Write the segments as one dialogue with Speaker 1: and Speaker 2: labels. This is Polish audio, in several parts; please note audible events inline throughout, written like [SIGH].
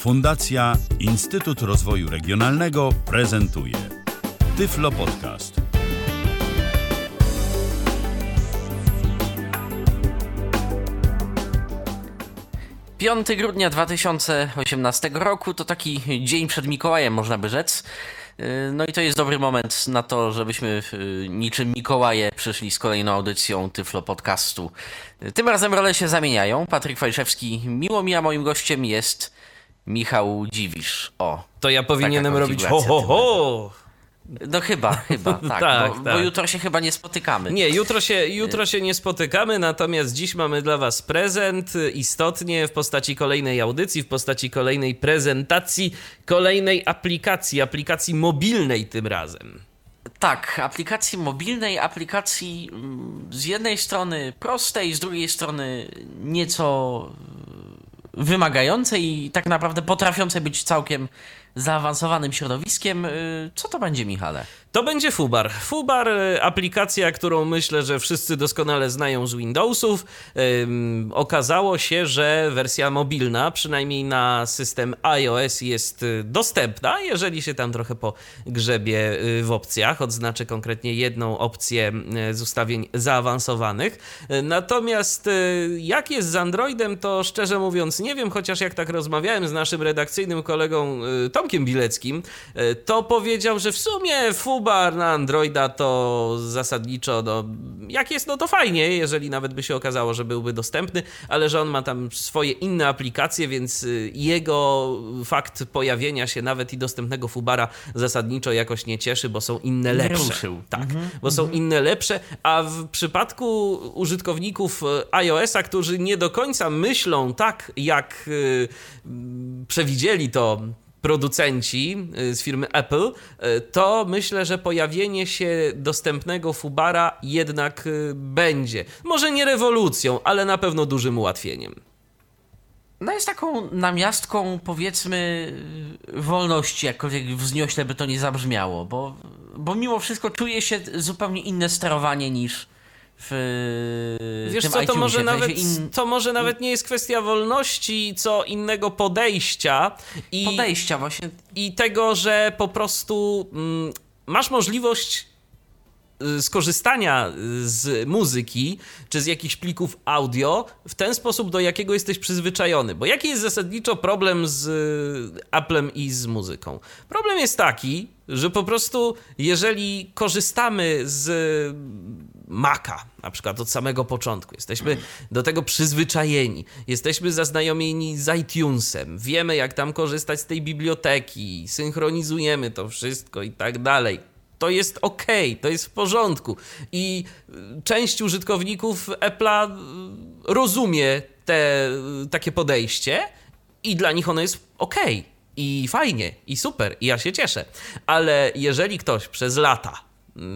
Speaker 1: Fundacja Instytut Rozwoju Regionalnego prezentuje Tyflo Podcast.
Speaker 2: Piąty grudnia 2018 roku to taki dzień przed Mikołajem, można by rzec. Yy, No i to jest dobry moment na to, żebyśmy yy, niczym Mikołaje przyszli z kolejną audycją Tyflo Podcastu. Yy, Tym razem role się zamieniają. Patryk Fajszewski miło mi, a moim gościem jest Michał Dziwisz. O.
Speaker 3: To ja powinienem robić ho, ho, ho.
Speaker 2: No chyba, chyba, [LAUGHS] tak.
Speaker 3: Tak,
Speaker 2: bo, bo
Speaker 3: tak.
Speaker 2: jutro się chyba nie spotykamy.
Speaker 3: Nie, jutro się, jutro się nie spotykamy, natomiast dziś mamy dla Was prezent istotnie w postaci kolejnej audycji, w postaci kolejnej prezentacji, kolejnej aplikacji, aplikacji mobilnej tym razem.
Speaker 2: Tak, aplikacji mobilnej, aplikacji mm, z jednej strony prostej, z drugiej strony nieco wymagającej i tak naprawdę potrafiącej być całkiem zaawansowanym środowiskiem. Y, Co to będzie, Michale?
Speaker 3: To będzie Fubar. Fubar, e, aplikacja, którą myślę, że wszyscy doskonale znają z Windowsów. Okazało się, że wersja mobilna, przynajmniej na system iOS, jest y, dostępna. Jeżeli się tam trochę pogrzebie y, w opcjach, odznaczę konkretnie jedną opcję y, z ustawień zaawansowanych. Y, Natomiast y, jak jest z Androidem, to szczerze mówiąc nie wiem, chociaż jak tak rozmawiałem z naszym redakcyjnym kolegą y, Tomkiem Bileckim, y, to powiedział, że w sumie Fubar na Androida to zasadniczo, no, jak jest, no to fajnie, jeżeli nawet by się okazało, że byłby dostępny, ale że on ma tam swoje inne aplikacje, więc y, jego fakt pojawienia się nawet i dostępnego Fubara zasadniczo jakoś nie cieszy, bo są inne lepsze. Tak, bo są inne lepsze, a w przypadku użytkowników e, iOS-a, którzy nie do końca myślą tak, jak y, przewidzieli to producenci y, z firmy Apple, y, to myślę, że pojawienie się dostępnego Fubara jednak y, będzie. Może nie rewolucją, ale na pewno dużym ułatwieniem.
Speaker 2: No jest taką namiastką, powiedzmy, wolności, jakkolwiek wzniośle by to nie zabrzmiało, bo, bo mimo wszystko czuje się zupełnie inne sterowanie niż w
Speaker 3: Wiesz
Speaker 2: tym
Speaker 3: co, to może, nawet,
Speaker 2: in-
Speaker 3: to może nawet nie jest kwestia wolności, co innego podejścia i
Speaker 2: podejścia właśnie.
Speaker 3: i tego, że po prostu mm, masz możliwość y, skorzystania z muzyki czy z jakichś plików audio w ten sposób, do jakiego jesteś przyzwyczajony. Bo jaki jest zasadniczo problem z Applem i z muzyką? Problem jest taki, że po prostu jeżeli korzystamy z Maca, na przykład od samego początku. Jesteśmy do tego przyzwyczajeni, jesteśmy zaznajomieni z iTunesem, wiemy jak tam korzystać z tej biblioteki, synchronizujemy to wszystko i tak dalej. To jest ok, to jest w porządku. I y, część użytkowników Apple'a y, rozumie te, y, takie podejście i dla nich ono jest ok. I fajnie, i super, i ja się cieszę. Ale jeżeli ktoś przez lata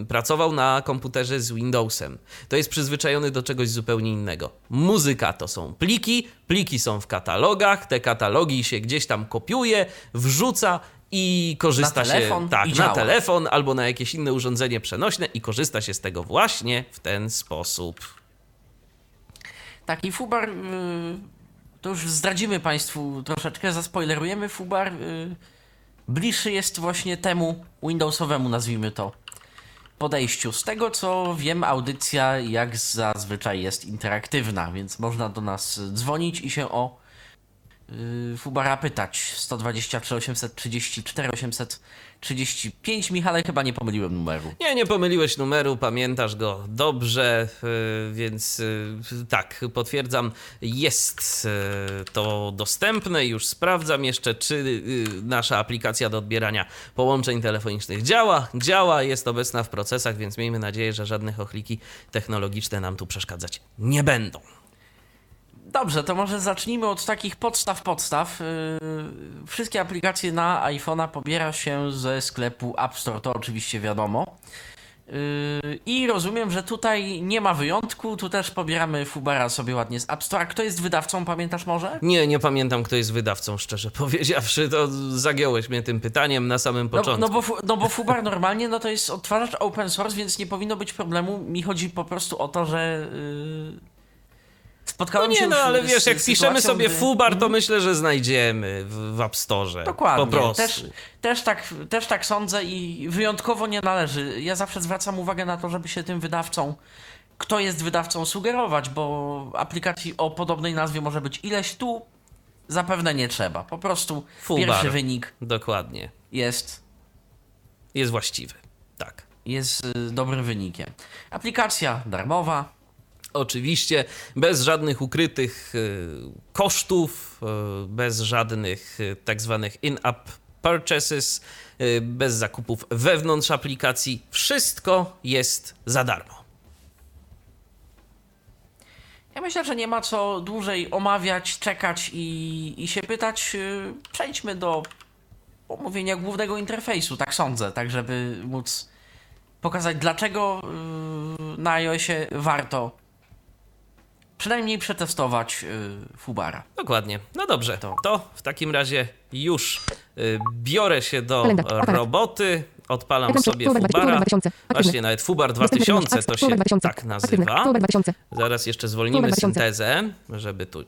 Speaker 3: pracował na komputerze z Windowsem, to jest przyzwyczajony do czegoś zupełnie innego. Muzyka to są pliki, pliki są w katalogach, te katalogi się gdzieś tam kopiuje, wrzuca i korzysta
Speaker 2: Na telefon
Speaker 3: się tak,
Speaker 2: i
Speaker 3: na
Speaker 2: działa.
Speaker 3: telefon albo na jakieś inne urządzenie przenośne i korzysta się z tego właśnie w ten sposób.
Speaker 2: Taki Fubar, y, to już zdradzimy Państwu troszeczkę, zaspoilerujemy. Fubar y, bliższy jest właśnie temu Windowsowemu, nazwijmy to, podejściu. Z tego co wiem, audycja jak zazwyczaj jest interaktywna, więc można do nas dzwonić i się o Fubara pytać. 123 834 835. Michale, chyba nie pomyliłem numeru.
Speaker 3: Nie, nie pomyliłeś numeru, pamiętasz go dobrze, yy, więc yy, tak, potwierdzam, jest to dostępne. Już sprawdzam jeszcze, czy nasza aplikacja do odbierania połączeń telefonicznych działa. Działa, jest obecna w procesach, więc miejmy nadzieję, że żadne chochliki technologiczne nam tu przeszkadzać nie będą.
Speaker 2: Dobrze, to może zacznijmy od takich podstaw podstaw. Yy, Wszystkie aplikacje na iPhone'a pobiera się ze sklepu App Store, to oczywiście wiadomo. Yy, I rozumiem, że tutaj nie ma wyjątku, tu też pobieramy Fubara sobie ładnie z App Store. A kto jest wydawcą, pamiętasz może?
Speaker 3: Nie, nie pamiętam, kto jest wydawcą, szczerze powiedziawszy, to zagiąłeś mnie tym pytaniem na samym
Speaker 2: No,
Speaker 3: początku.
Speaker 2: no, bo, fu- no bo Fubar normalnie no to jest odtwarzacz open source, więc nie powinno być problemu. Mi chodzi po prostu o to, że yy,
Speaker 3: No
Speaker 2: Spotkałem
Speaker 3: nie,
Speaker 2: się
Speaker 3: no ale wiesz, jak
Speaker 2: sytuacją,
Speaker 3: sobie
Speaker 2: gdy-
Speaker 3: fubar, to myślę, że znajdziemy w, w App Store.
Speaker 2: Dokładnie.
Speaker 3: Po prostu.
Speaker 2: Też, też, tak, też tak sądzę i wyjątkowo nie należy. Ja zawsze zwracam uwagę na to, żeby się tym wydawcą, kto jest wydawcą, sugerować, bo aplikacji o podobnej nazwie może być ileś tu. Zapewne nie trzeba. Po prostu
Speaker 3: Fullbar.
Speaker 2: pierwszy wynik
Speaker 3: Dokładnie.
Speaker 2: jest,
Speaker 3: Jest właściwy. Tak.
Speaker 2: jest y, dobrym wynikiem. Aplikacja darmowa.
Speaker 3: Oczywiście bez żadnych ukrytych y, kosztów, y, bez żadnych y, tak zwanych in-app purchases, bez zakupów wewnątrz aplikacji. Wszystko jest za darmo.
Speaker 2: Ja myślę, że nie ma co dłużej omawiać, czekać i, i się pytać. Przejdźmy do omówienia głównego interfejsu, tak sądzę, tak żeby móc pokazać, dlaczego na iOSie warto przynajmniej przetestować yy, Fubara.
Speaker 3: Dokładnie. No dobrze,
Speaker 2: To-
Speaker 3: to w takim razie już y, biorę się do roboty. Odpalam sobie
Speaker 4: Fubar
Speaker 3: Fubara.
Speaker 4: 2000. Aktywny.
Speaker 3: Właśnie, nawet Fubar
Speaker 4: Dostępny
Speaker 3: 2000
Speaker 4: wiadomość.
Speaker 3: to się
Speaker 4: Fubar 2000.
Speaker 3: tak nazywa.
Speaker 4: Fubar 2000.
Speaker 3: Zaraz jeszcze zwolnimy
Speaker 4: Fubar 2000.
Speaker 3: syntezę, żeby tu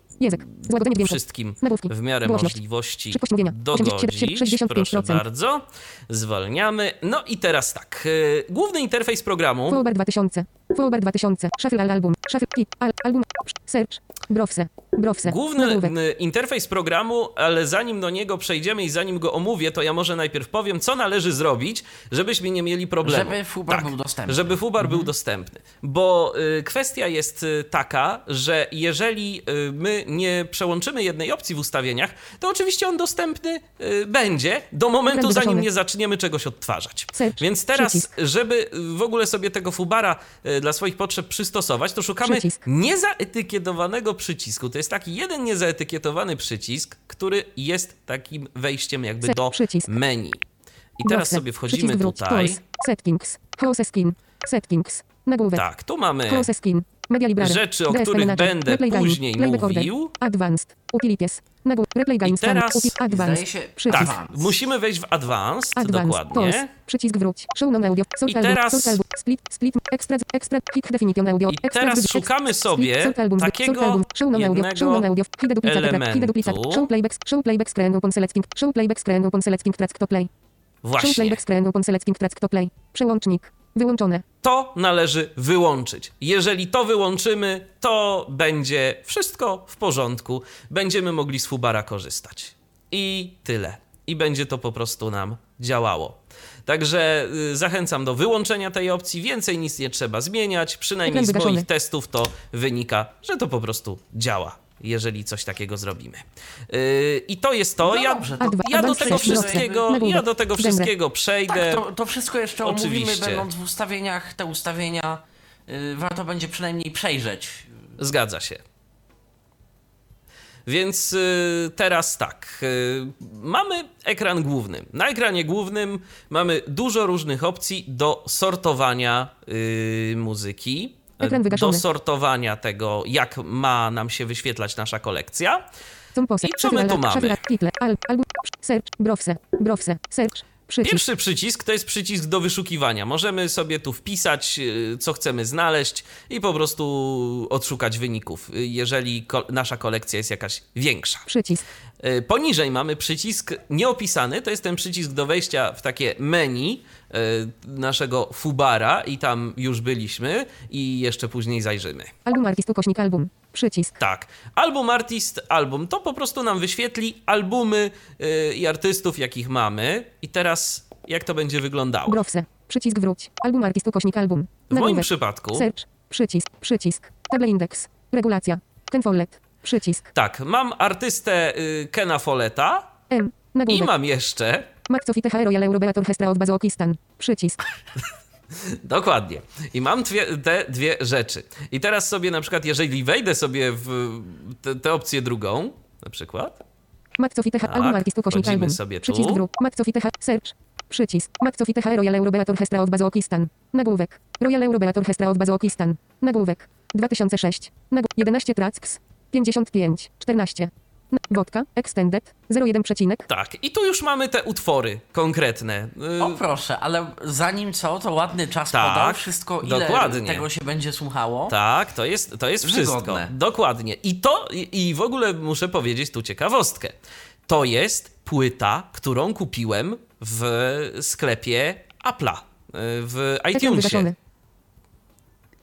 Speaker 3: wszystkim w miarę możliwości dogodzić.
Speaker 4: 87,
Speaker 3: Proszę
Speaker 4: 65%.
Speaker 3: bardzo. Zwalniamy. No i teraz tak. y, Główny interfejs programu.
Speaker 4: Fubar 2000. Fubar 2000. Shuffle al album. Shuffle album. Search. Browse. Browse.
Speaker 3: Główny
Speaker 4: Nagłówek.
Speaker 3: interfejs programu, ale zanim do niego przejdziemy i zanim go omówię, to ja może najpierw powiem, co należy zrobić, żebyśmy nie mieli problemu.
Speaker 2: Żeby Fubar był dostępny.
Speaker 3: Żeby Fubar był dostępny. Bo y, kwestia jest y, taka, że jeżeli y, my nie przełączymy jednej opcji w ustawieniach, to oczywiście on dostępny y, będzie do momentu, zanim nie zaczniemy czegoś odtwarzać.
Speaker 4: Search.
Speaker 3: Więc teraz,
Speaker 4: Przycisk.
Speaker 3: żeby w ogóle sobie tego Fubara y, dla swoich potrzeb przystosować, to szukamy
Speaker 4: Przycisk.
Speaker 3: niezaetykietowanego przycisku. To jest taki jeden niezaetykietowany przycisk, który jest takim wejściem jakby do menu. I teraz sobie wchodzimy tutaj.
Speaker 4: Settings. Hose skin. Settings. Nagłówek.
Speaker 3: Tak, tu mamy.
Speaker 4: Media library.
Speaker 3: Rzeczy, o
Speaker 4: DSP
Speaker 3: których
Speaker 4: Manager.
Speaker 3: będę
Speaker 4: Replay
Speaker 3: później
Speaker 4: Playback order.
Speaker 3: mówił.
Speaker 4: Advanced. Utilities. Replay game. Scan.
Speaker 3: teraz
Speaker 4: Advanced.
Speaker 2: Zdaje się-
Speaker 4: Przycisk.
Speaker 3: Tak, musimy wejść w Advanced,
Speaker 4: Advanced. Pause.
Speaker 3: dokładnie.
Speaker 4: Przycisk wróć. Show non audio. Sort
Speaker 3: I teraz-
Speaker 4: album. Split. Split. Extra. Extra. Hit definition audio.
Speaker 3: I
Speaker 4: Extra.
Speaker 3: teraz szukamy
Speaker 4: split,
Speaker 3: sobie
Speaker 4: sort album.
Speaker 3: takiego
Speaker 4: album. Show non audio. Show non
Speaker 3: jednego
Speaker 4: audio. Hide duplicate track. Hide
Speaker 3: elementu.
Speaker 4: Show playback. Show playback screen upon selecting. Show playback screen upon selecting track to play. Show
Speaker 3: Właśnie.
Speaker 4: playback screen upon selecting track to play. Przełącznik. Wyłączone.
Speaker 3: To należy wyłączyć. Jeżeli to wyłączymy, to będzie wszystko w porządku. Będziemy mogli z Fubara korzystać. I tyle. I będzie to po prostu nam działało. Także y, zachęcam do wyłączenia tej opcji. Więcej nic nie trzeba zmieniać. Przynajmniej z moich testów to wynika, że to po prostu działa. Jeżeli coś takiego zrobimy. Yy, I to jest to.
Speaker 2: No
Speaker 3: ja,
Speaker 2: dobrze, to-
Speaker 3: ja do tego wszystkiego, ja do tego wszystkiego przejdę.
Speaker 2: Tak, to, to wszystko jeszcze omówimy,
Speaker 3: Oczywiście.
Speaker 2: będąc w ustawieniach. Te ustawienia y, warto będzie przynajmniej przejrzeć.
Speaker 3: Zgadza się. Więc y, teraz tak. Y, mamy ekran główny. Na ekranie głównym mamy dużo różnych opcji do sortowania y, muzyki. Do sortowania tego, jak ma nam się wyświetlać nasza kolekcja. I co my tu mamy?
Speaker 4: Przycisk.
Speaker 3: Pierwszy przycisk to jest przycisk do wyszukiwania. Możemy sobie tu wpisać, y, co chcemy znaleźć i po prostu odszukać wyników, y, jeżeli ko- nasza kolekcja jest jakaś większa.
Speaker 4: Przycisk.
Speaker 3: Y, Poniżej mamy przycisk nieopisany, to jest ten przycisk do wejścia w takie menu naszego Fubara i tam już byliśmy i jeszcze później zajrzymy.
Speaker 4: Album artist ukośnik album. Przycisk.
Speaker 3: Tak, album artist, album, to po prostu nam wyświetli albumy y, i artystów, jakich mamy i teraz jak to będzie wyglądało?
Speaker 4: Browse. Przycisk wróć. Album artist ukośnik album.
Speaker 3: W moim
Speaker 4: Nagłówek.
Speaker 3: przypadku,
Speaker 4: Search. Przycisk. Przycisk. Table index. Regulacja. Ten follet. Przycisk.
Speaker 3: tak, mam artystę y, Kena Folleta
Speaker 4: M.
Speaker 3: i
Speaker 4: Nagłówek.
Speaker 3: mam jeszcze,
Speaker 4: Maxofite Hero Royal Eurobeat Orchestra of Bazokistan. Przycisk. [LAUGHS] [LAUGHS]
Speaker 3: dokładnie, i mam dwie, te dwie rzeczy. I teraz sobie na przykład, jeżeli wejdę sobie w tę opcję drugą, na przykład,
Speaker 4: Maxofite
Speaker 3: Tak,
Speaker 4: Album artist ukośnik
Speaker 3: wchodzimy
Speaker 4: album.
Speaker 3: sobie tu.
Speaker 4: Przycisk wróć. Maxofite Search. Przycisk. Maxofite Royal Eurobeat Orchestra of Bazokistan. Nagłówek. Royal Eurobeat Orchestra of Bazokistan. Nagłówek. 2006. Nagł 11 tracks. 55. 14. Wodka. Extended. 01 przecinek.
Speaker 3: Tak, i tu już mamy te utwory konkretne. Y,
Speaker 2: O proszę, ale zanim co, to ładny czas
Speaker 3: Tak,
Speaker 2: podał, wszystko ile
Speaker 3: dokładnie.
Speaker 2: tego się będzie słuchało.
Speaker 3: Tak, to jest, to jest wszystko.
Speaker 2: Wygodne.
Speaker 3: Dokładnie. I to, i, i w ogóle muszę powiedzieć tu ciekawostkę. To jest płyta, którą kupiłem w sklepie Apple'a, y, w
Speaker 4: Ekran
Speaker 3: iTunesie.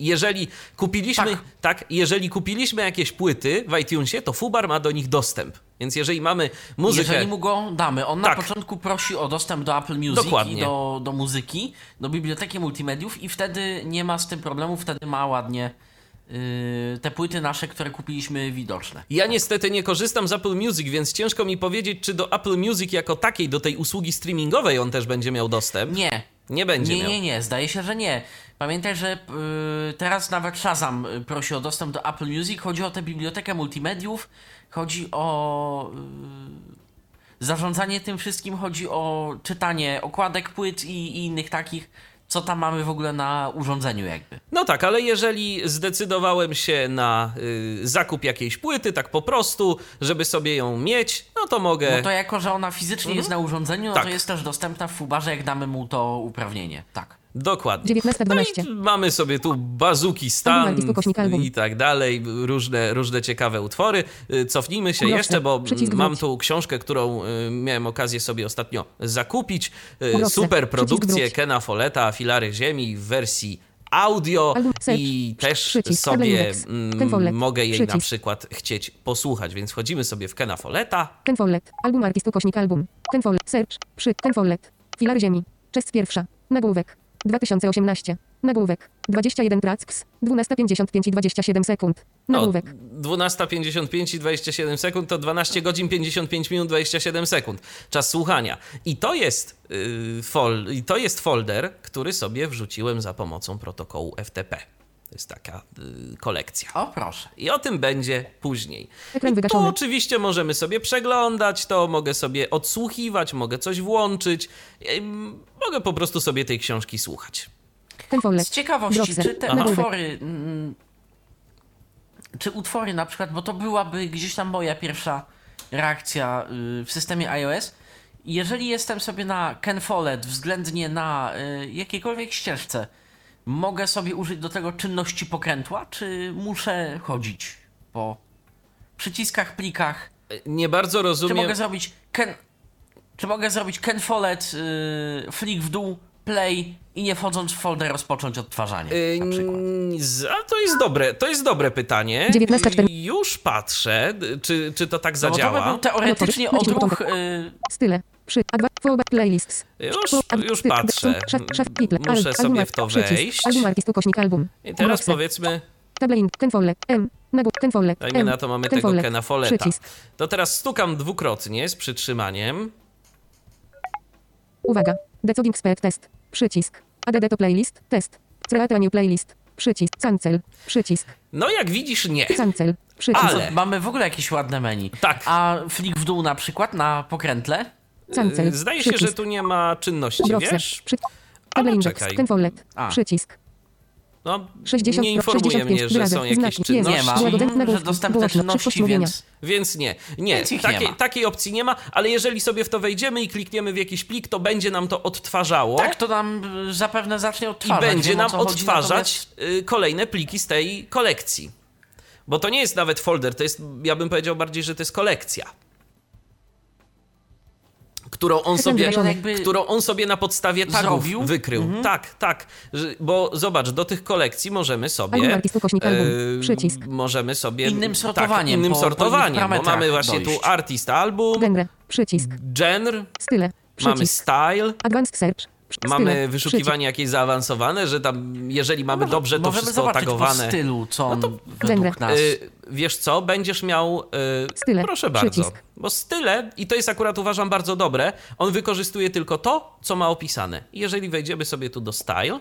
Speaker 3: Jeżeli kupiliśmy,
Speaker 2: Tak.
Speaker 3: tak. jeżeli kupiliśmy jakieś płyty w iTunesie, to Fubar ma do nich dostęp. Więc jeżeli mamy muzykę.
Speaker 2: Jeżeli mu go damy, on
Speaker 3: Tak.
Speaker 2: na początku prosi o dostęp do Apple Music
Speaker 3: Dokładnie.
Speaker 2: i do, do muzyki, do biblioteki multimediów i wtedy nie ma z tym problemu, wtedy ma ładnie yy, te płyty nasze, które kupiliśmy widoczne.
Speaker 3: Ja niestety nie korzystam z Apple Music, więc ciężko mi powiedzieć, czy do Apple Music jako takiej, do tej usługi streamingowej on też będzie miał dostęp.
Speaker 2: Nie.
Speaker 3: Nie będzie
Speaker 2: Nie,
Speaker 3: miał.
Speaker 2: nie, nie, zdaje się, że nie. Pamiętaj, że yy, teraz nawet Shazam y, prosi o dostęp do Apple Music. Chodzi o tę bibliotekę multimediów, chodzi o yy, zarządzanie tym wszystkim, chodzi o czytanie okładek płyt i, i innych takich, co tam mamy w ogóle na urządzeniu jakby.
Speaker 3: No tak, ale jeżeli zdecydowałem się na y, zakup jakiejś płyty, tak po prostu, żeby sobie ją mieć, no to mogę.
Speaker 2: No to jako, że ona fizycznie jest na urządzeniu, no
Speaker 3: Tak.
Speaker 2: to jest też dostępna w Fubarze, jak damy mu to uprawnienie. Tak.
Speaker 3: Dokładnie.
Speaker 4: 19.12.
Speaker 3: No i mamy sobie tu bazuki stan i tak dalej, różne, różne ciekawe utwory. Y, Cofnijmy się jeszcze, bo
Speaker 4: przycisk
Speaker 3: mam tu książkę, którą y, miałem okazję sobie ostatnio zakupić. Y, Super produkcję. Kena Folletta, Filary Ziemi w wersji audio i też
Speaker 4: przycisk,
Speaker 3: sobie mm, mogę jej na
Speaker 4: przycisk.
Speaker 3: przykład chcieć posłuchać, więc wchodzimy sobie w Kena Folletta.
Speaker 4: Ken Follett. Album artystu kośnik album. Ken Follett. Search. Przy. Ken Follett. Filar ziemi. Część pierwsza. Nagłówek. 2018. Nagłówek. 21 tracks. 12.55 i 27 sekund. Nagłówek.
Speaker 3: 12.55 i 27 sekund to 12 godzin 55 minut 27 sekund. Czas słuchania. I to jest, yy, fol, i to jest folder, który sobie wrzuciłem za pomocą protokołu FTP. To jest taka yy, kolekcja.
Speaker 2: O proszę.
Speaker 3: I o tym będzie później.
Speaker 4: Ekran wygaszony.
Speaker 3: oczywiście możemy sobie przeglądać, to mogę sobie odsłuchiwać, mogę coś włączyć. Ym, Mogę po prostu sobie tej książki słuchać.
Speaker 2: Z ciekawości, czy te
Speaker 4: Nagłówek.
Speaker 2: utwory, mm, czy utwory na przykład, bo to byłaby gdzieś tam moja pierwsza reakcja y, w systemie iOS. Jeżeli jestem sobie na Ken Follett względnie na y, jakiejkolwiek ścieżce, mogę sobie użyć do tego czynności pokrętła, czy muszę chodzić po przyciskach, plikach?
Speaker 3: Nie bardzo
Speaker 2: Czy
Speaker 3: rozumiem.
Speaker 2: mogę zrobić Ken, czy mogę zrobić Ken Follett, y, flick w dół, play i nie wchodząc w folder rozpocząć odtwarzanie na przykład?
Speaker 3: Yy, A to jest dobre, to jest dobre pytanie.
Speaker 4: 19.4.
Speaker 3: Już patrzę, czy, czy to tak
Speaker 2: No bo to by
Speaker 3: zadziała.
Speaker 2: był teoretycznie odruch...
Speaker 4: początek.
Speaker 2: Y,
Speaker 4: Style. Przy. Adwa. Playlists.
Speaker 3: Już, już patrzę. Muszę
Speaker 4: album,
Speaker 3: sobie w to wejść. I teraz powiedzmy,
Speaker 4: Tablein. Ken Follett. M. Nagłówek. Ken Follett.
Speaker 3: dajmy
Speaker 4: M.
Speaker 3: na to mamy tego. Kena. To teraz stukam dwukrotnie z przytrzymaniem.
Speaker 4: Uwaga. Decoding speed test. Przycisk. ADD to playlist. Test. Create new playlist. Przycisk. Cancel. Przycisk.
Speaker 3: No jak widzisz, nie.
Speaker 4: Cancel. Przycisk.
Speaker 3: Ale-
Speaker 2: mamy w ogóle jakieś ładne menu.
Speaker 3: Tak.
Speaker 2: A flick w dół na przykład na pokrętle?
Speaker 4: Cancel.
Speaker 3: Zdaje się, że
Speaker 4: Przycisk.
Speaker 3: tu nie ma czynności,
Speaker 4: Browser.
Speaker 3: wiesz?
Speaker 4: Przy...
Speaker 3: Ale
Speaker 4: index.
Speaker 3: czekaj.
Speaker 4: Ken Follett.
Speaker 2: A.
Speaker 4: Przycisk.
Speaker 3: No,
Speaker 4: 60,
Speaker 3: nie informuje
Speaker 4: 65
Speaker 3: mnie, że są
Speaker 4: wyrazy,
Speaker 3: jakieś
Speaker 4: znaki,
Speaker 3: czynności.
Speaker 2: Nie ma, że dostępne czynności, więc...
Speaker 3: Więc nie, nie,
Speaker 2: Więc ich nie
Speaker 3: takiej, opcji nie ma, ale jeżeli sobie w to wejdziemy i klikniemy w jakiś plik, to będzie nam to odtwarzało
Speaker 2: Tak, to nam y, zapewne zacznie
Speaker 3: i
Speaker 2: odtwarzać.
Speaker 3: będzie
Speaker 2: wiem, o
Speaker 3: nam odtwarzać y, kolejne pliki z tej kolekcji. Bo to nie jest nawet folder, to jest, ja bym powiedział bardziej, że to jest kolekcja. Którą on, sobie, którą on sobie na podstawie tagów
Speaker 2: zrobił? Mhm.
Speaker 3: wykrył. Tak, tak. Że, bo zobacz, do tych kolekcji możemy sobie. E,
Speaker 4: Przycisk.
Speaker 3: Możemy sobie.
Speaker 2: Innym
Speaker 3: tak,
Speaker 2: sortowaniem,
Speaker 3: innym
Speaker 2: po- po
Speaker 3: sortowaniem. bo
Speaker 2: parametrach
Speaker 3: mamy właśnie
Speaker 2: dojść.
Speaker 3: tu artist album,
Speaker 4: Genre. Przycisk.
Speaker 3: genre,
Speaker 4: Style.
Speaker 3: mamy
Speaker 4: Przycisk.
Speaker 3: style.
Speaker 4: Advanced search.
Speaker 3: Mamy wyszukiwanie jakieś zaawansowane, że tam, jeżeli mamy dobrze to wszystko
Speaker 2: zobaczyć po stylu, co on
Speaker 4: Genre.
Speaker 2: według nas...
Speaker 3: Y, wiesz co, będziesz miał. Y,
Speaker 4: Style,
Speaker 3: Proszę bardzo.
Speaker 4: przycisk.
Speaker 3: Bo style, i to jest akurat uważam bardzo dobre, on wykorzystuje tylko to, co ma opisane. I Jeżeli wejdziemy sobie tu do style,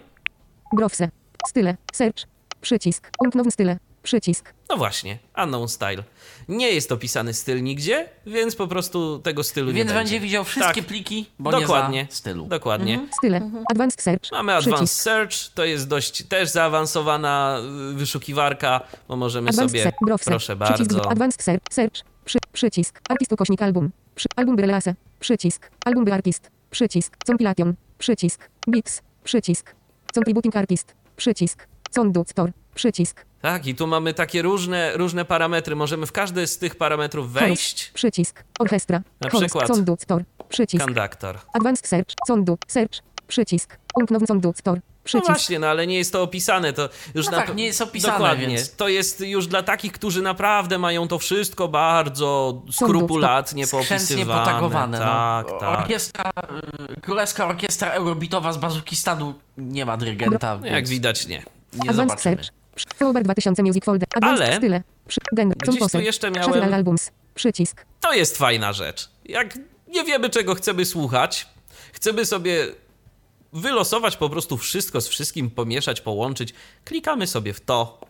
Speaker 4: Browse. Style. Search. Przycisk. Unknown style. Przycisk.
Speaker 3: no właśnie, unknown style. Nie jest opisany styl nigdzie, więc po prostu tego stylu nie
Speaker 2: Więc
Speaker 3: będzie.
Speaker 2: będzie widział wszystkie
Speaker 3: Tak.
Speaker 2: pliki, bo
Speaker 3: Dokładnie.
Speaker 2: nie za stylu.
Speaker 3: Dokładnie.
Speaker 4: Style. Advanced search.
Speaker 3: Mamy Advanced
Speaker 4: Przycisk.
Speaker 3: Search, to jest dość też zaawansowana y, wyszukiwarka, bo możemy
Speaker 4: Advanced
Speaker 3: sobie, proszę
Speaker 4: Przycisk.
Speaker 3: bardzo,
Speaker 4: Advanced search. Search. Przy, przycisk. Artist ukośnik album. Przy, album by release. Przycisk. Album by artist. Przycisk. Compilation. Przycisk. Bix. Przycisk. Contributing artist. Przycisk. Conductor. Przycisk.
Speaker 3: Tak, i tu mamy takie różne, różne parametry. Możemy w każdy z tych parametrów
Speaker 4: Chorus.
Speaker 3: wejść.
Speaker 4: Przycisk. Orchestra.
Speaker 3: Na
Speaker 4: Host.
Speaker 3: przykład.
Speaker 4: Conductor. Przycisk.
Speaker 3: Konduktor.
Speaker 4: Advanced search. Condu. Search. Przycisk. Unknown conductor.
Speaker 3: No
Speaker 4: Przycisk.
Speaker 3: właśnie, no ale nie jest to opisane. To już
Speaker 2: No
Speaker 3: na...
Speaker 2: tak, nie jest opisane,
Speaker 3: Dokładnie.
Speaker 2: więc-
Speaker 3: To jest już dla takich, którzy naprawdę mają to wszystko bardzo skrupulatnie
Speaker 2: Skrzętnie
Speaker 3: poopisywane.
Speaker 2: potagowane.
Speaker 3: Tak,
Speaker 2: no.
Speaker 3: tak.
Speaker 2: Orkiestra, y, królewska orkiestra eurobitowa z Bazukistanu nie ma dyrygenta.
Speaker 3: No, Jak
Speaker 2: więc
Speaker 3: widać, nie.
Speaker 2: nie
Speaker 4: Advanced
Speaker 2: zobaczymy.
Speaker 4: search. Forward 2000 Music Folder. Advanced
Speaker 3: Ale
Speaker 4: style. Przy, genre.
Speaker 3: gdzieś tu jeszcze miałem-
Speaker 4: albums. Przycisk.
Speaker 3: To jest fajna rzecz. Jak nie wiemy, czego chcemy słuchać, chcemy sobie wylosować po prostu wszystko z wszystkim, pomieszać, połączyć, klikamy sobie w to.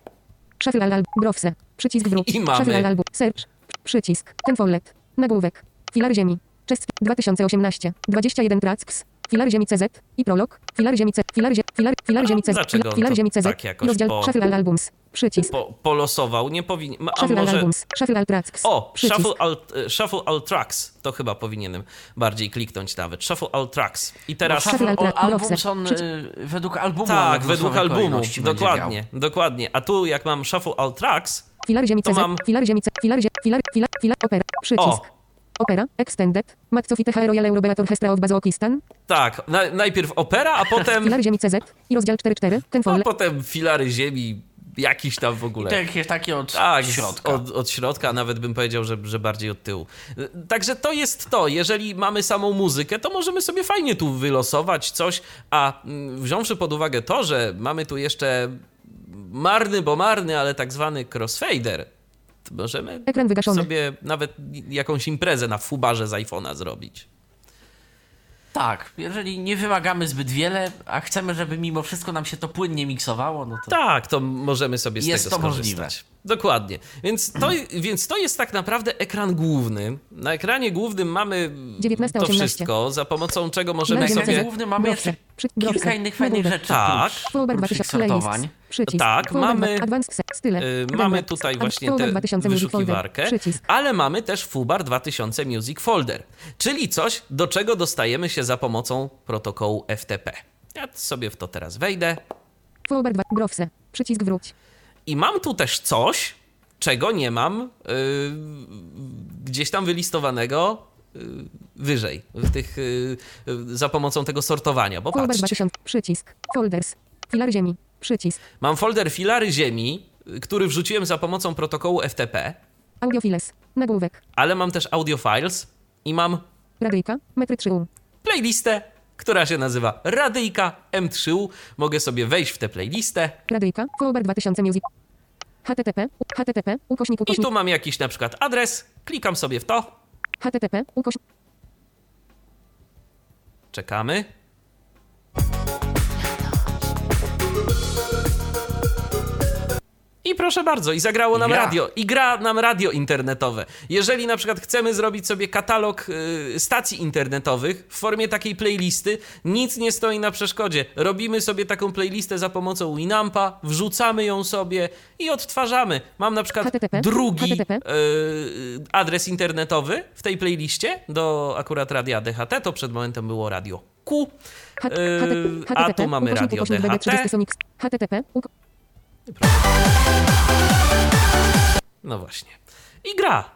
Speaker 4: Shuffle album. Browse. Przycisk wróć.
Speaker 3: I mamy.
Speaker 4: Shuffle. Search. Przycisk. Ten follet. Nagłówek. Filar ziemi. Czest 2018. 21 tracks. Filar ziemi CZ i prolog. Filar ziemi C. Filar, zie, filar, filar
Speaker 3: A
Speaker 4: ziemi CZ.
Speaker 3: dlaczego
Speaker 4: Filar
Speaker 3: to
Speaker 4: ziemi CZ.
Speaker 3: tak jakoś
Speaker 4: rozdział
Speaker 3: po-
Speaker 4: Shuffle albums. Przycisk.
Speaker 3: Po, polosował, nie powinien. A
Speaker 4: Shuffle
Speaker 3: może.
Speaker 4: albums. Shuffle all tracks.
Speaker 3: O,
Speaker 4: Przycisk.
Speaker 3: shuffle all, e, shuffle all tracks. To chyba powinienem bardziej kliknąć nawet. Shuffle all tracks. I teraz.
Speaker 2: Shuffle
Speaker 4: Shuffle
Speaker 2: All Albums
Speaker 4: Browser.
Speaker 2: on y, według albumu.
Speaker 3: Tak, według albumu. Dokładnie, dokładnie. A tu jak mam shuffle all tracks,
Speaker 4: Filar ziemi CZ.
Speaker 3: mam-
Speaker 4: Filar ziemi C. Filar zie, filar, filar, filar, opera. Przycisk.
Speaker 3: O.
Speaker 4: Opera. Extended. Matsofite Royal Eurobeat Orchestra of Bazokistan.
Speaker 3: tak, na, najpierw opera, a potem. [LAUGHS]
Speaker 4: Filar ziemi CZ i rozdział 4.4. Ten
Speaker 3: A potem filary ziemi, jakiś tam w ogóle.
Speaker 2: grał. Takie, takie od
Speaker 3: Tak,
Speaker 2: środka.
Speaker 3: Od, od środka, a nawet bym powiedział, że, że bardziej od tyłu. Także to jest to. Jeżeli mamy samą muzykę, to możemy sobie fajnie tu wylosować coś, a mm, wziąwszy pod uwagę to, że mamy tu jeszcze marny, bo marny, ale tak zwany crossfader, możemy
Speaker 4: Ekran wygaszony.
Speaker 3: sobie nawet jakąś imprezę na fubarze z iPhone'a zrobić.
Speaker 2: Tak, jeżeli nie wymagamy zbyt wiele, a chcemy, żeby mimo wszystko nam się to płynnie miksowało, no to.
Speaker 3: Tak, to możemy sobie z
Speaker 2: Jest
Speaker 3: tego
Speaker 2: to
Speaker 3: skorzystać.
Speaker 2: możliwe.
Speaker 3: Dokładnie. Więc to, więc to jest tak naprawdę ekran główny. Na ekranie głównym mamy
Speaker 4: 19,
Speaker 3: to
Speaker 4: 18.
Speaker 3: wszystko, za pomocą czego możemy
Speaker 2: Na
Speaker 3: sobie...
Speaker 2: głównym mamy jeszcze kilka innych fajnych rzeczy.
Speaker 3: Tak.
Speaker 2: Prócz,
Speaker 4: Forward
Speaker 2: prócz
Speaker 4: 2000
Speaker 2: tych
Speaker 4: playlists.
Speaker 2: sortowań.
Speaker 4: Przycisk.
Speaker 3: Tak, mamy-. Yy,
Speaker 4: Advanced
Speaker 3: mamy tutaj właśnie tę
Speaker 4: 2000 music folder.
Speaker 3: wyszukiwarkę,
Speaker 4: Przycisk.
Speaker 3: ale mamy też FUBAR 2000 Music Folder, czyli coś, do czego dostajemy się za pomocą protokołu FTP. Ja sobie w to teraz wejdę
Speaker 4: Forward dwa- Browse. Przycisk wróć.
Speaker 3: I mam tu też coś, czego nie mam yy, gdzieś tam wylistowanego yy, wyżej, w tych, yy, za pomocą tego sortowania, bo.
Speaker 4: 2000. Przycisk. Folders. Filar ziemi. Przycisk.
Speaker 3: Mam folder filary ziemi, który wrzuciłem za pomocą protokołu FTP,
Speaker 4: Audiofiles. Nagłówek.
Speaker 3: ale mam też audio files i mam
Speaker 4: Radyjka. Metry 3U.
Speaker 3: playlistę, która się nazywa Radyjka M3U. Mogę sobie wejść w tę playlistę
Speaker 4: Radyjka. Forward 2000 music. HTTP. HTTP. Ukośnik
Speaker 3: i
Speaker 4: ukośnik.
Speaker 3: tu mam jakiś na przykład adres, klikam sobie w to,
Speaker 4: HTTP. Ukośnik.
Speaker 3: czekamy. I proszę bardzo, i zagrało nam
Speaker 2: gra.
Speaker 3: radio, i gra nam radio internetowe. Jeżeli na przykład chcemy zrobić sobie katalog y, stacji internetowych w formie takiej playlisty, nic nie stoi na przeszkodzie. Robimy sobie taką playlistę za pomocą Winampa, wrzucamy ją sobie i odtwarzamy. Mam na przykład
Speaker 4: HTTP,
Speaker 3: drugi
Speaker 4: HTTP.
Speaker 3: y, adres internetowy w tej playliście do akurat radia DHT, to przed momentem było radio Q.
Speaker 4: H- HTTP.
Speaker 3: a tu mamy radio DHT.
Speaker 4: BD30 Sonix. HTTP.
Speaker 3: No właśnie. I gra.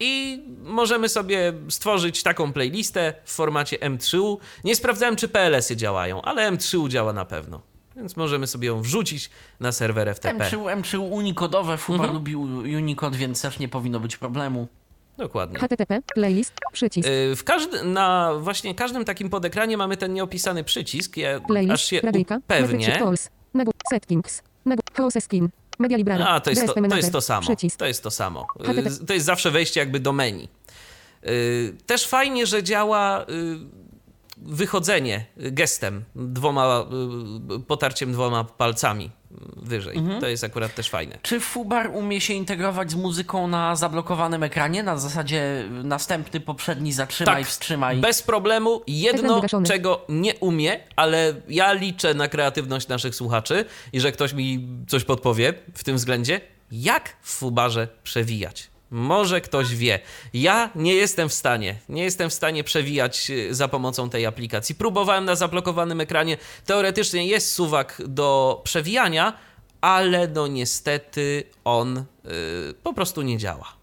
Speaker 3: I możemy sobie stworzyć taką playlistę w formacie M3U. Nie sprawdzałem, czy PLS-y działają, ale M3U działa na pewno. Więc możemy sobie ją wrzucić na serwer FTP.
Speaker 2: M3, M3 unikodowe, Fubar
Speaker 3: Mhm.
Speaker 2: lubi Unicode, więc też nie powinno być problemu.
Speaker 3: Dokładnie.
Speaker 4: HTTP. Playlist. Przycisk.
Speaker 3: Y, W każdy, na właśnie każdym takim podekranie mamy ten nieopisany przycisk. Ja aż
Speaker 4: Playlist.
Speaker 3: się
Speaker 4: Radyjka. Metry 3
Speaker 3: upewnię.
Speaker 4: Nagłówek. Settings. House skin. Media library.
Speaker 3: A, to jest to, to jest to samo.
Speaker 4: Przycisk.
Speaker 3: To jest to samo. Y, To jest zawsze wejście jakby do menu. Y, Też fajnie, że działa y, wychodzenie gestem, dwoma, potarciem dwoma palcami wyżej.
Speaker 2: Mhm.
Speaker 3: To jest akurat też fajne.
Speaker 2: Czy Fubar umie się integrować z muzyką na zablokowanym ekranie? Na zasadzie następny, poprzedni, zatrzymaj, wstrzymaj.
Speaker 3: bez problemu. Jedno, czego nie umie, ale ja liczę na kreatywność naszych słuchaczy i że ktoś mi coś podpowie w tym względzie, jak w fubarze przewijać. Może ktoś wie. Ja nie jestem w stanie. Nie jestem w stanie przewijać y, za pomocą tej aplikacji. Próbowałem na zablokowanym ekranie. Teoretycznie jest suwak do przewijania, ale no niestety on y, po prostu nie działa.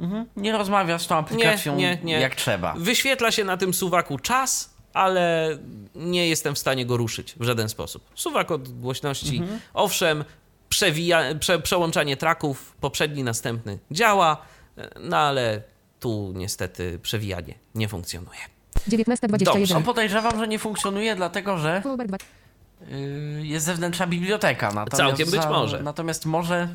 Speaker 2: Mhm. Nie rozmawia z tą aplikacją
Speaker 3: nie, nie.
Speaker 2: jak trzeba.
Speaker 3: Wyświetla się na tym suwaku czas, ale nie jestem w stanie go ruszyć w żaden sposób. Suwak od głośności,
Speaker 2: Mhm.
Speaker 3: owszem, przewija, prze, przełączanie traków, poprzedni, następny działa, no ale tu niestety przewijanie nie funkcjonuje.
Speaker 4: 19.21.
Speaker 2: No podejrzewam, że nie funkcjonuje, dlatego że yy, jest zewnętrzna biblioteka. Natomiast
Speaker 3: Całkiem być może.
Speaker 2: Natomiast może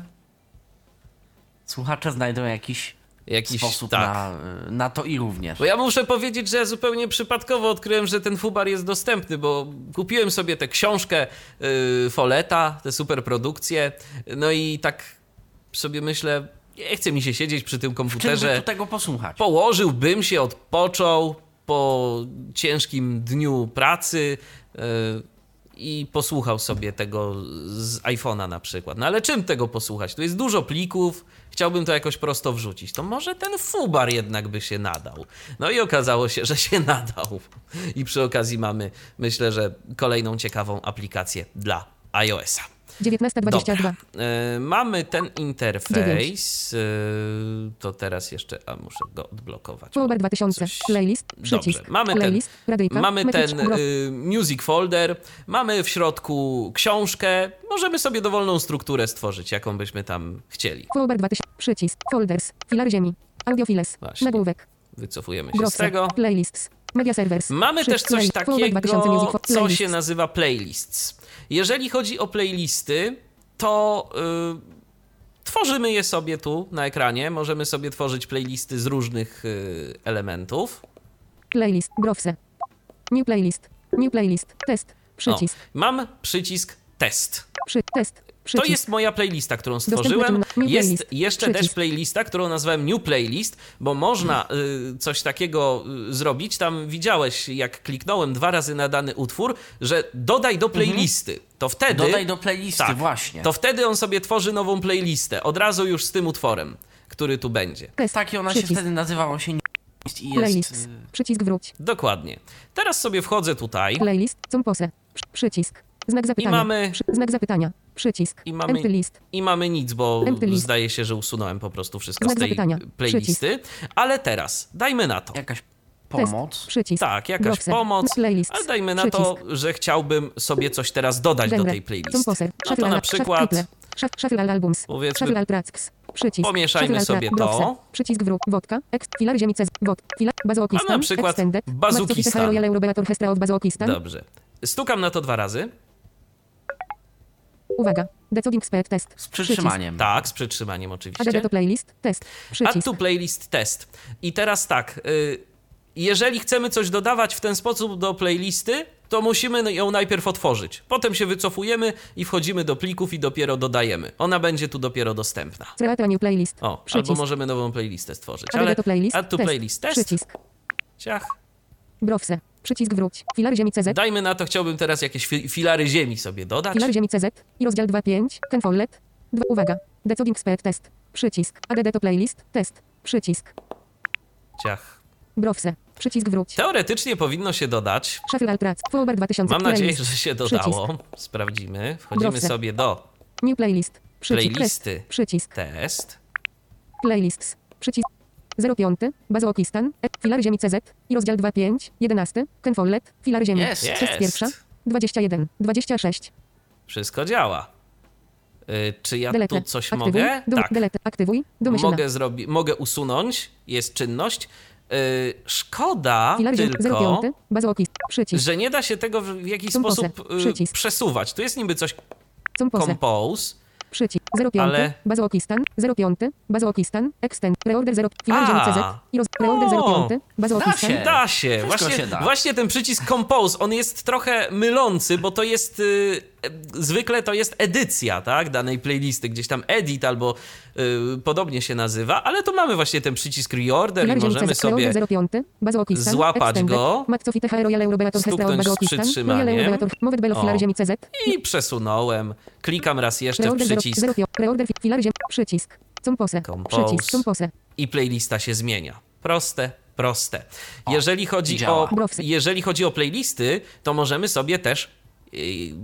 Speaker 2: słuchacze znajdą jakiś,
Speaker 3: Jakiś
Speaker 2: sposób
Speaker 3: tak.
Speaker 2: na, na to i również.
Speaker 3: Bo ja muszę powiedzieć, że ja zupełnie przypadkowo odkryłem, że ten fubar jest dostępny, bo kupiłem sobie tę książkę yy, Foleta, te super produkcje, no i tak sobie myślę, nie chce mi się siedzieć przy tym
Speaker 2: Czym
Speaker 3: komputerze.
Speaker 2: tu tego posłuchać?
Speaker 3: Położyłbym się, odpoczął po ciężkim dniu pracy yy, i posłuchał sobie tego z iPhone'a na przykład. No ale czym tego posłuchać? Tu jest dużo plików, chciałbym to jakoś prosto wrzucić. To może ten fubar jednak by się nadał. No i okazało się, że się [LAUGHS] nadał. I przy okazji mamy, myślę, że kolejną ciekawą aplikację dla iOS-a.
Speaker 4: 19.22.
Speaker 3: Dobra. E, mamy ten interfejs. E, to teraz jeszcze, a muszę go odblokować.
Speaker 4: Forward 2000.
Speaker 3: Coś-
Speaker 4: Playlist. Przycisk.
Speaker 3: Dobrze, mamy ten-
Speaker 4: Playlist. Radyjka.
Speaker 3: Mamy ten y, music folder, mamy w środku książkę. Możemy sobie dowolną strukturę stworzyć, jaką byśmy tam chcieli.
Speaker 4: Forward 2000. Przycisk. Folders. Filar ziemi. Audiofiles.
Speaker 3: Właśnie.
Speaker 4: Nagłówek.
Speaker 3: Wycofujemy się z tego.
Speaker 4: Playlists. Media servers.
Speaker 3: Mamy też coś
Speaker 4: Play- Forward 2000 music.
Speaker 3: takiego, co się nazywa playlists. Jeżeli chodzi o playlisty, to y, tworzymy je sobie tu na ekranie. Możemy sobie tworzyć playlisty z różnych y, elementów.
Speaker 4: Playlist. Browse. New playlist. New playlist. Test. Przycisk.
Speaker 3: O, mam przycisk test.
Speaker 4: Przy, test.
Speaker 3: To
Speaker 4: Przycisk.
Speaker 3: jest moja playlista, którą stworzyłem. Jest jeszcze
Speaker 4: Przycisk.
Speaker 3: też playlista, którą nazwałem New Playlist, bo można y, coś takiego y, zrobić. Tam widziałeś, jak kliknąłem dwa razy na dany utwór, że dodaj do playlisty. To wtedy.
Speaker 2: Mhm. Dodaj do playlisty,
Speaker 3: tak,
Speaker 2: właśnie.
Speaker 3: To wtedy on sobie tworzy nową playlistę. Od razu już z tym utworem, który tu będzie.
Speaker 2: Tak, i ona
Speaker 4: Przycisk.
Speaker 2: się wtedy nazywała się i jest...
Speaker 4: Playlist.
Speaker 2: y,
Speaker 4: Przycisk wróć.
Speaker 3: Dokładnie. Teraz sobie wchodzę tutaj.
Speaker 4: Playlist. Compose. Przy- Przycisk. Znak zapytania.
Speaker 3: mamy-
Speaker 4: Przy, znak zapytania. Przycisk.
Speaker 3: I mamy-
Speaker 4: Empty list.
Speaker 3: I mamy nic, bo zdaje się, że usunąłem po prostu wszystko
Speaker 4: Znak
Speaker 3: z tej
Speaker 4: zapytania.
Speaker 3: playlisty. Ale teraz dajmy na to.
Speaker 2: Jakaś
Speaker 4: Test.
Speaker 2: pomoc.
Speaker 4: Przycisk.
Speaker 3: Tak, jakaś
Speaker 4: Browser.
Speaker 3: pomoc.
Speaker 4: Playlist.
Speaker 3: Ale dajmy na to, że chciałbym sobie coś teraz dodać do tej playlisty. No to na przykład
Speaker 4: Shuffle. Shuff- Shuffle al albums.
Speaker 3: Powiedzmy-
Speaker 4: Shuffle al tracks. Przycisk.
Speaker 3: Pomieszajmy sobie to.
Speaker 4: Przycisk wróg. Wodka. Ex. Filar ziemi cez. Wod. Filar. Bazokistan.
Speaker 3: A na przykład. Bazukistan. Dobrze. Stukam na to dwa razy.
Speaker 4: Uwaga. Decoding speed test.
Speaker 2: Z przytrzymaniem.
Speaker 3: Tak, z przytrzymaniem
Speaker 4: Add
Speaker 3: oczywiście.
Speaker 4: to playlist. Test.
Speaker 3: Add
Speaker 4: Przycisk.
Speaker 3: to playlist test. I teraz tak, y, jeżeli chcemy coś dodawać w ten sposób do playlisty, to musimy ją najpierw otworzyć. Potem się wycofujemy i wchodzimy do plików i dopiero dodajemy. Ona będzie tu dopiero dostępna.
Speaker 4: Create new playlist.
Speaker 3: O,
Speaker 4: Przycisk.
Speaker 3: albo możemy nową playlistę stworzyć.
Speaker 4: Add
Speaker 3: Ale
Speaker 4: to playlist.
Speaker 3: add to playlist test.
Speaker 4: Przycisk.
Speaker 3: Ciach.
Speaker 4: Browse. Przycisk wróć. Filar ziemi CZ.
Speaker 3: Dajmy na to, chciałbym teraz jakieś fi- filary ziemi sobie dodać.
Speaker 4: Filar ziemi CZ. I rozdział 2.5. Ten follet. 2. Uwaga. Decoding speed test. Przycisk. Add to playlist. Test. Przycisk.
Speaker 3: Ciach.
Speaker 4: Browse. Przycisk wróć.
Speaker 3: Teoretycznie powinno się dodać.
Speaker 4: Shuffle al tracks. Forward 2000.
Speaker 3: Mam nadzieję,
Speaker 4: playlist.
Speaker 3: że się
Speaker 4: Przycisk.
Speaker 3: dodało. Sprawdzimy. Wchodzimy
Speaker 4: Browse.
Speaker 3: sobie do
Speaker 4: New playlist. Przycisk.
Speaker 3: Playlisty.
Speaker 4: Przycisk.
Speaker 3: test.
Speaker 4: Playlists. Przycisk. 05. Bazokistan. E. Filar ziemi CZ. I rozdział 2.5. 11. Ken Follet. Filar ziemi.
Speaker 2: Jest.
Speaker 3: Jest.
Speaker 4: pierwsza. 21. 26.
Speaker 3: Wszystko działa. Y, czy ja
Speaker 4: Delete.
Speaker 3: tu coś
Speaker 4: Aktywuj.
Speaker 3: mogę?
Speaker 4: Dum,
Speaker 3: Tak.
Speaker 4: Delete. Aktywuj. Domyślna.
Speaker 3: Mogę, zrobi- mogę usunąć. Jest czynność. Y, szkoda
Speaker 4: Filar ziemi.
Speaker 3: tylko,
Speaker 4: 05. Bazokist. Przycisk.
Speaker 3: że nie da się tego w w jakiś
Speaker 4: Compose.
Speaker 3: sposób y,
Speaker 4: Przycisk.
Speaker 3: przesuwać. Tu jest niby coś
Speaker 4: Compose.
Speaker 3: compose.
Speaker 4: Przycisk 05.
Speaker 3: Ale-
Speaker 4: Bazokistan 05. Bazokistan. Extend. Reorder 0. Filar. CZ. I roz... Reorder
Speaker 3: O.
Speaker 4: 05. Bazokistan.
Speaker 2: Da się.
Speaker 3: Da się.
Speaker 2: Wszystko
Speaker 3: Właśnie,
Speaker 2: się da.
Speaker 3: właśnie ten przycisk compose, on jest trochę mylący, bo to jest y, zwykle to jest edycja, tak, danej playlisty, gdzieś tam edit albo y, podobnie się nazywa, ale tu mamy właśnie ten przycisk reorder i możemy sobie
Speaker 4: Reorder 05. Bazokistan.
Speaker 3: złapać go, stuknąć z przytrzymaniem. O. I przesunąłem. Klikam raz jeszcze w
Speaker 4: Reorder 0.
Speaker 3: przycisk
Speaker 4: 05. Reorder fi- Filar ziemi. Przycisk. Compose.
Speaker 3: I playlista się zmienia. Proste, proste. Jeżeli chodzi, o, jeżeli chodzi o playlisty, to możemy sobie też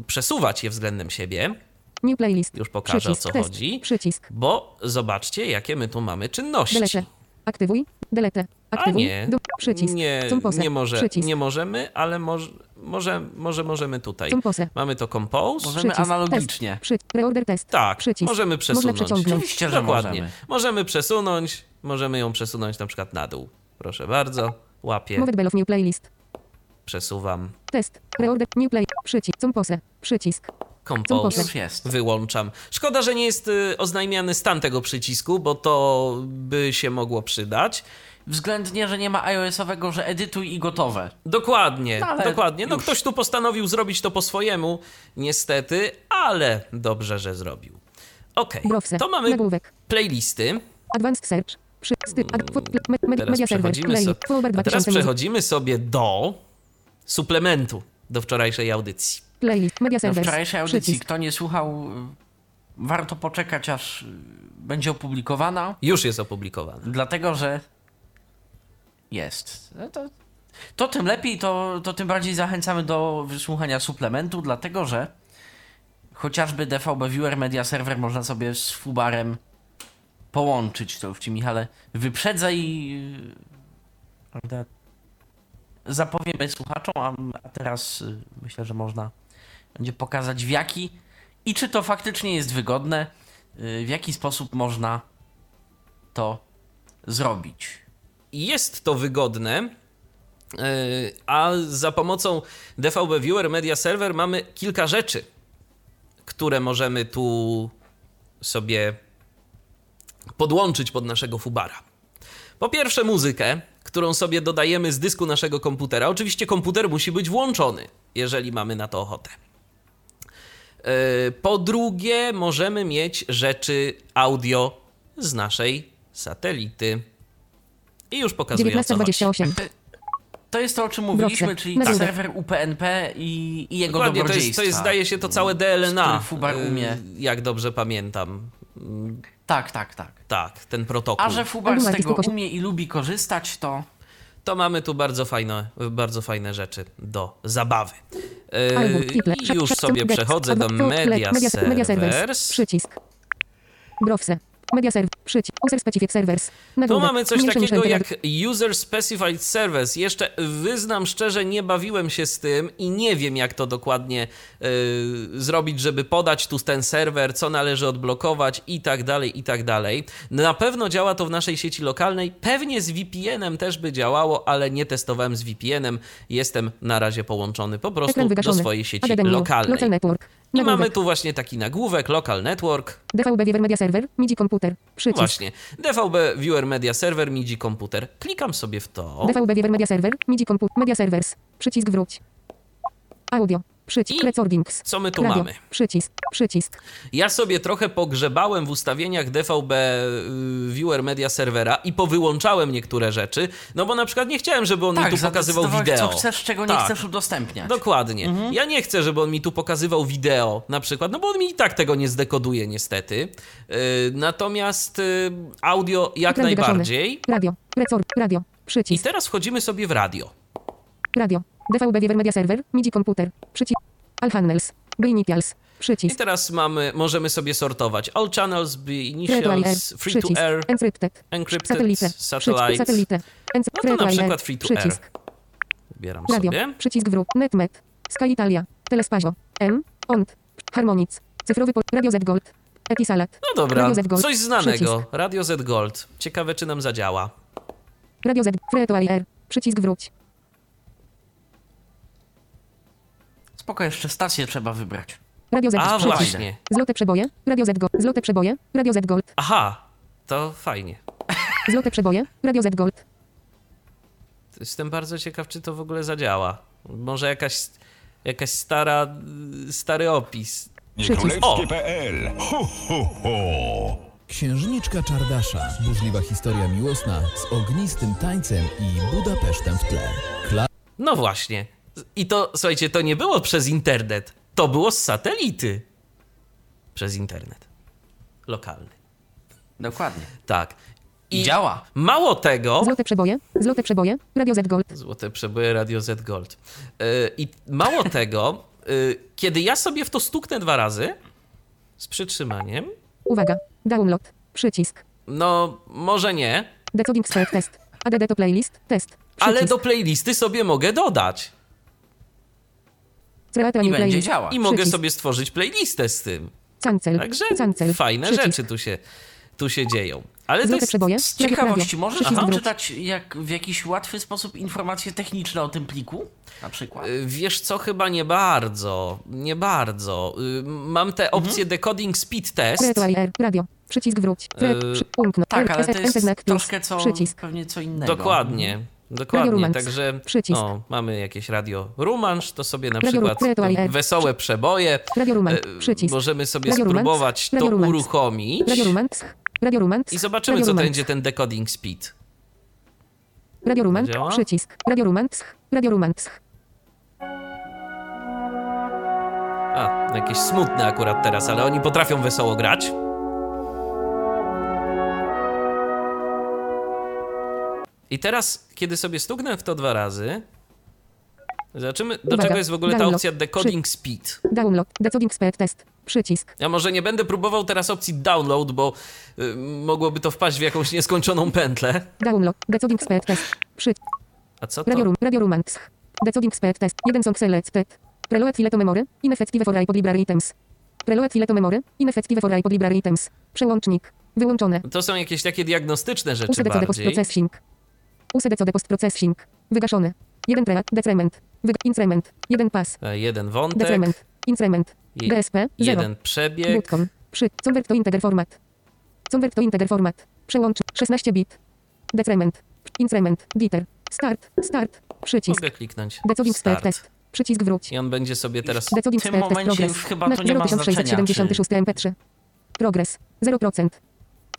Speaker 3: przesuwać je względem siebie,
Speaker 4: New playlist.
Speaker 3: Już pokażę,
Speaker 4: Przycisk.
Speaker 3: o co
Speaker 4: Test.
Speaker 3: chodzi.
Speaker 4: Przycisk.
Speaker 3: bo zobaczcie, jakie my tu mamy czynności.
Speaker 4: Delete. Aktywuj. Delete.
Speaker 3: A
Speaker 4: Aktywuj.
Speaker 3: nie,
Speaker 4: Do, przycisk.
Speaker 3: nie, nie, może,
Speaker 4: Przycisk.
Speaker 3: nie możemy, ale może, może, może możemy tutaj.
Speaker 4: Compose.
Speaker 3: Mamy to compose.
Speaker 2: Możemy
Speaker 4: Przycisk.
Speaker 2: analogicznie.
Speaker 4: Test. Przy, reorder test.
Speaker 3: Tak,
Speaker 4: Przycisk.
Speaker 3: możemy przesunąć.
Speaker 4: Można.
Speaker 2: Oczywiście, że
Speaker 3: Dokładnie.
Speaker 2: możemy.
Speaker 3: Możemy przesunąć, możemy ją przesunąć na przykład na dół. Proszę bardzo, łapię,
Speaker 4: Moved bell of new playlist.
Speaker 3: przesuwam,
Speaker 4: Test. Reorder. New play. Przycisk. Compose. Przycisk.
Speaker 3: compose,
Speaker 2: Już jest.
Speaker 3: wyłączam. Szkoda, że nie jest y, oznajmiany stan tego przycisku, bo to by się mogło przydać.
Speaker 2: Względnie, że nie ma iOS-owego, że edytuj i gotowe.
Speaker 3: Dokładnie,
Speaker 2: No,
Speaker 3: dokładnie. No
Speaker 2: już.
Speaker 3: ktoś tu postanowił zrobić to po swojemu, niestety, ale dobrze, że zrobił. Okej,
Speaker 4: Browse.
Speaker 3: to mamy
Speaker 4: Nagłówek.
Speaker 3: playlisty.
Speaker 4: Advanced search. Przy, sty, ad, fo, me, me,
Speaker 3: Teraz
Speaker 4: media server.
Speaker 3: przechodzimy, so, teraz
Speaker 4: 2000
Speaker 3: przechodzimy sobie do suplementu do wczorajszej audycji.
Speaker 4: Playlist. Media
Speaker 2: Na
Speaker 4: server.
Speaker 2: wczorajszej audycji,
Speaker 4: Przycisk.
Speaker 2: kto nie słuchał, y, warto poczekać, aż y, będzie opublikowana,
Speaker 3: Już jest opublikowany.
Speaker 2: dlatego że jest. No to, to tym lepiej, to, to tym bardziej zachęcamy do wysłuchania suplementu, dlatego że chociażby DVB Viewer Media Server można sobie z Fubarem połączyć. To już ci, Michale, wyprzedzaj y, prawda, zapowiemy słuchaczom, a, teraz y, myślę, że można będzie pokazać w jaki i czy to faktycznie jest wygodne, y, w jaki sposób można to zrobić.
Speaker 3: Jest to wygodne, yy, a za pomocą DVB Viewer Media Server mamy kilka rzeczy, które możemy tu sobie podłączyć pod naszego fubara. Po pierwsze muzykę, którą sobie dodajemy z dysku naszego komputera. Oczywiście komputer musi być włączony, jeżeli mamy na to ochotę. Yy, Po drugie, możemy mieć rzeczy audio z naszej satelity. I już pokazuję o co chodzi.
Speaker 4: 1928.
Speaker 2: To jest to, o czym mówiliśmy,
Speaker 4: Browse.
Speaker 2: czyli
Speaker 4: Nagłówek.
Speaker 2: serwer UPnP i, i jego
Speaker 3: Dokładnie, to jest,
Speaker 2: dobrodziejstwa.
Speaker 3: to jest, zdaje się, to całe DLNA,
Speaker 2: Fubar umie.
Speaker 3: jak dobrze pamiętam.
Speaker 2: Tak, tak, tak.
Speaker 3: Tak, ten protokół.
Speaker 2: A że Fubar z tego umie i lubi korzystać, to
Speaker 3: To mamy tu bardzo fajne, bardzo fajne rzeczy do zabawy. Yy, już sobie przechodzę do Media.
Speaker 4: Servers. Przycisk. Browse. Media server. Przycisk. User specific servers.
Speaker 3: Tu mamy coś takiego jak User Specified Service. Jeszcze wyznam szczerze, nie bawiłem się z tym i nie wiem, jak to dokładnie y, zrobić, żeby podać tu ten serwer, co należy odblokować i tak dalej, i tak dalej. Na pewno działa to w naszej sieci lokalnej. Pewnie z VPN-em też by działało, ale nie testowałem z VPN-em. Jestem na razie połączony po prostu do swojej sieci lokalnej.
Speaker 4: Local network.
Speaker 3: I mamy tu właśnie taki nagłówek, Local Network.
Speaker 4: DVB Media Server. MIDI komputer. Przycisk.
Speaker 3: Właśnie. DVB Viewer Media Server, MIDI komputer. Klikam sobie w to.
Speaker 4: DVB Viewer Media Server. MIDI komputer. Media servers. Przycisk wróć. Audio. Przycisk.
Speaker 3: I
Speaker 4: Recordings.
Speaker 3: co my tu
Speaker 4: Radio.
Speaker 3: mamy?
Speaker 4: Przycisk. Przycisk.
Speaker 3: Ja sobie trochę pogrzebałem w ustawieniach DVB y, Viewer Media Servera i powyłączałem niektóre rzeczy, no bo na przykład nie chciałem, żeby on mi
Speaker 2: tak,
Speaker 3: tu pokazywał wideo.
Speaker 2: co chcesz, czego nie
Speaker 3: Tak.
Speaker 2: chcesz udostępniać.
Speaker 3: Dokładnie.
Speaker 2: Mhm.
Speaker 3: Ja nie chcę, żeby on mi tu pokazywał wideo na przykład, no bo on mi i tak tego nie zdekoduje niestety. Y, natomiast y, audio jak
Speaker 4: Ekran wygaszony.
Speaker 3: najbardziej.
Speaker 4: Radio. Record. Radio.
Speaker 3: I
Speaker 4: Przycisk.
Speaker 3: teraz wchodzimy sobie w radio.
Speaker 4: Radio. DVB Viewer Media Server. MIDI komputer. Przycisk. All channels. Initials.
Speaker 3: I
Speaker 4: Przycisk.
Speaker 3: teraz mamy, możemy sobie sortować all channels, be
Speaker 4: Free to air.
Speaker 3: initials, free to air,
Speaker 4: Encrypted.
Speaker 3: encrypted,
Speaker 4: Satellite.
Speaker 3: satellite. No to na przykład free to air.
Speaker 4: Przycisk.
Speaker 3: Wybieram
Speaker 4: Radio.
Speaker 3: sobie.
Speaker 4: Przycisk wrót. Netmet. Sky Italia. Telespazio. M. ONT. Harmonic. Cyfrowy pod. Radio Z Gold. Etisalat.
Speaker 3: No dobra,
Speaker 4: Radio Z Gold.
Speaker 3: coś znanego.
Speaker 4: Przycisk.
Speaker 3: Radio Z Gold. Ciekawe, czy nam zadziała.
Speaker 4: Radio Z. Free to air. Przycisk wróć.
Speaker 2: Spoko, jeszcze stację trzeba wybrać.
Speaker 4: Radio Z.
Speaker 3: A
Speaker 4: Przycisk.
Speaker 3: właśnie.
Speaker 4: Złote przeboje. Radio Z Gold. Złote przeboje. Radio Z Gold.
Speaker 3: Aha, to fajnie.
Speaker 4: Złote przeboje. Radio Z Gold.
Speaker 3: Jestem bardzo ciekaw, czy to w ogóle zadziała. Może jakaś, jakaś stara, stary opis.
Speaker 1: Niekrólewskie.pl Ho, ho, ho!
Speaker 5: Księżniczka Czardasza. Burzliwa historia miłosna z ognistym tańcem i Budapesztem w tle. Kla
Speaker 3: No właśnie. I to, słuchajcie, to nie było przez internet. To było z satelity. Przez internet. Lokalny.
Speaker 2: Dokładnie.
Speaker 3: Tak.
Speaker 2: I działa.
Speaker 3: mało tego,
Speaker 4: Złote przeboje. Złote przeboje. Radio Z Gold.
Speaker 3: Złote przeboje Radio Z Gold. Yy, I mało [LAUGHS] tego, yy, kiedy ja sobie w to stuknę dwa razy z przytrzymaniem,
Speaker 4: Uwaga. Download. Przycisk.
Speaker 3: no może nie,
Speaker 4: Decoding spell test. ADD to playlist. Test. Przycisk.
Speaker 3: ale do playlisty sobie mogę dodać.
Speaker 2: I będzie działać.
Speaker 3: I mogę sobie stworzyć playlistę z tym.
Speaker 4: Cancel.
Speaker 3: Także
Speaker 4: Cancel.
Speaker 3: fajne
Speaker 4: Przycisk.
Speaker 3: rzeczy tu się, tu się dzieją. Ale to
Speaker 4: Złote
Speaker 3: jest,
Speaker 4: przeboje.
Speaker 2: Z ciekawości, możesz
Speaker 4: Przycisk
Speaker 2: nam czytać jak, w jakiś łatwy sposób informacje techniczne o tym pliku? Na przykład.
Speaker 3: Y, Wiesz co, chyba nie bardzo, nie bardzo. Y, Mam tę
Speaker 2: Mhm.
Speaker 3: opcję Decoding Speed Test.
Speaker 4: Radio. Przycisk wróć. Przy, umknąć.
Speaker 2: Tak, ale to jest troszkę co,
Speaker 4: Przycisk.
Speaker 2: pewnie co innego.
Speaker 3: Dokładnie. Dokładnie, także
Speaker 4: Przycisk.
Speaker 3: o, mamy jakieś radio Rumansz, to sobie na przykład wesołe przeboje.
Speaker 4: Radio
Speaker 3: e,
Speaker 4: Przycisk.
Speaker 3: Możemy sobie spróbować to uruchomić
Speaker 4: Radio Romance. Radio
Speaker 3: i zobaczymy, co będzie ten decoding speed.
Speaker 4: Radio.
Speaker 3: Działa?
Speaker 4: Przycisk. Radio Romance. Radio Romance.
Speaker 3: A, jakieś smutne akurat teraz, ale oni potrafią wesoło grać. I teraz, kiedy sobie stuknę w to dwa razy, zobaczymy, do
Speaker 4: Uwaga,
Speaker 3: czego jest w ogóle ta
Speaker 4: download.
Speaker 3: opcja decoding speed.
Speaker 4: Download. Decoding spell test. Przycisk.
Speaker 3: Ja może nie będę próbował teraz opcji download, bo y, mogłoby to wpaść w jakąś nieskończoną pętlę.
Speaker 4: Download. Decoding spell test. Przy.
Speaker 3: A co to?
Speaker 4: Radio Room. Radio Romance. Decoding spell test. Jeden song selected. Preload file to memory. Ineffective for iPod library items. Preload file to memory. Ineffective for iPod library items. Przełącznik. Wyłączone.
Speaker 3: To są jakieś takie diagnostyczne rzeczy
Speaker 4: post
Speaker 3: bardziej.
Speaker 4: processing. USDCD post processing. Wygaszone. Jeden preat. Decrement. Wyg- increment. Jeden pas.
Speaker 3: E, Jeden wątek,
Speaker 4: Decrement. Increment.
Speaker 3: i-
Speaker 4: GSP. Zero.
Speaker 3: jeden przebieg.
Speaker 4: Bootcom. Przy. Convert to integer format. Convert to integer format. Przełącz. 16 bit. Decrement. Increment. Gitter. Start. Start. Przycisk.
Speaker 3: Mogę kliknąć
Speaker 4: Decoding
Speaker 3: start.
Speaker 4: test. Przycisk wróć.
Speaker 3: I on będzie sobie teraz...
Speaker 4: Decoding
Speaker 2: w tym momencie chyba to nie ma
Speaker 4: 0676 MP3. Progress. 0%.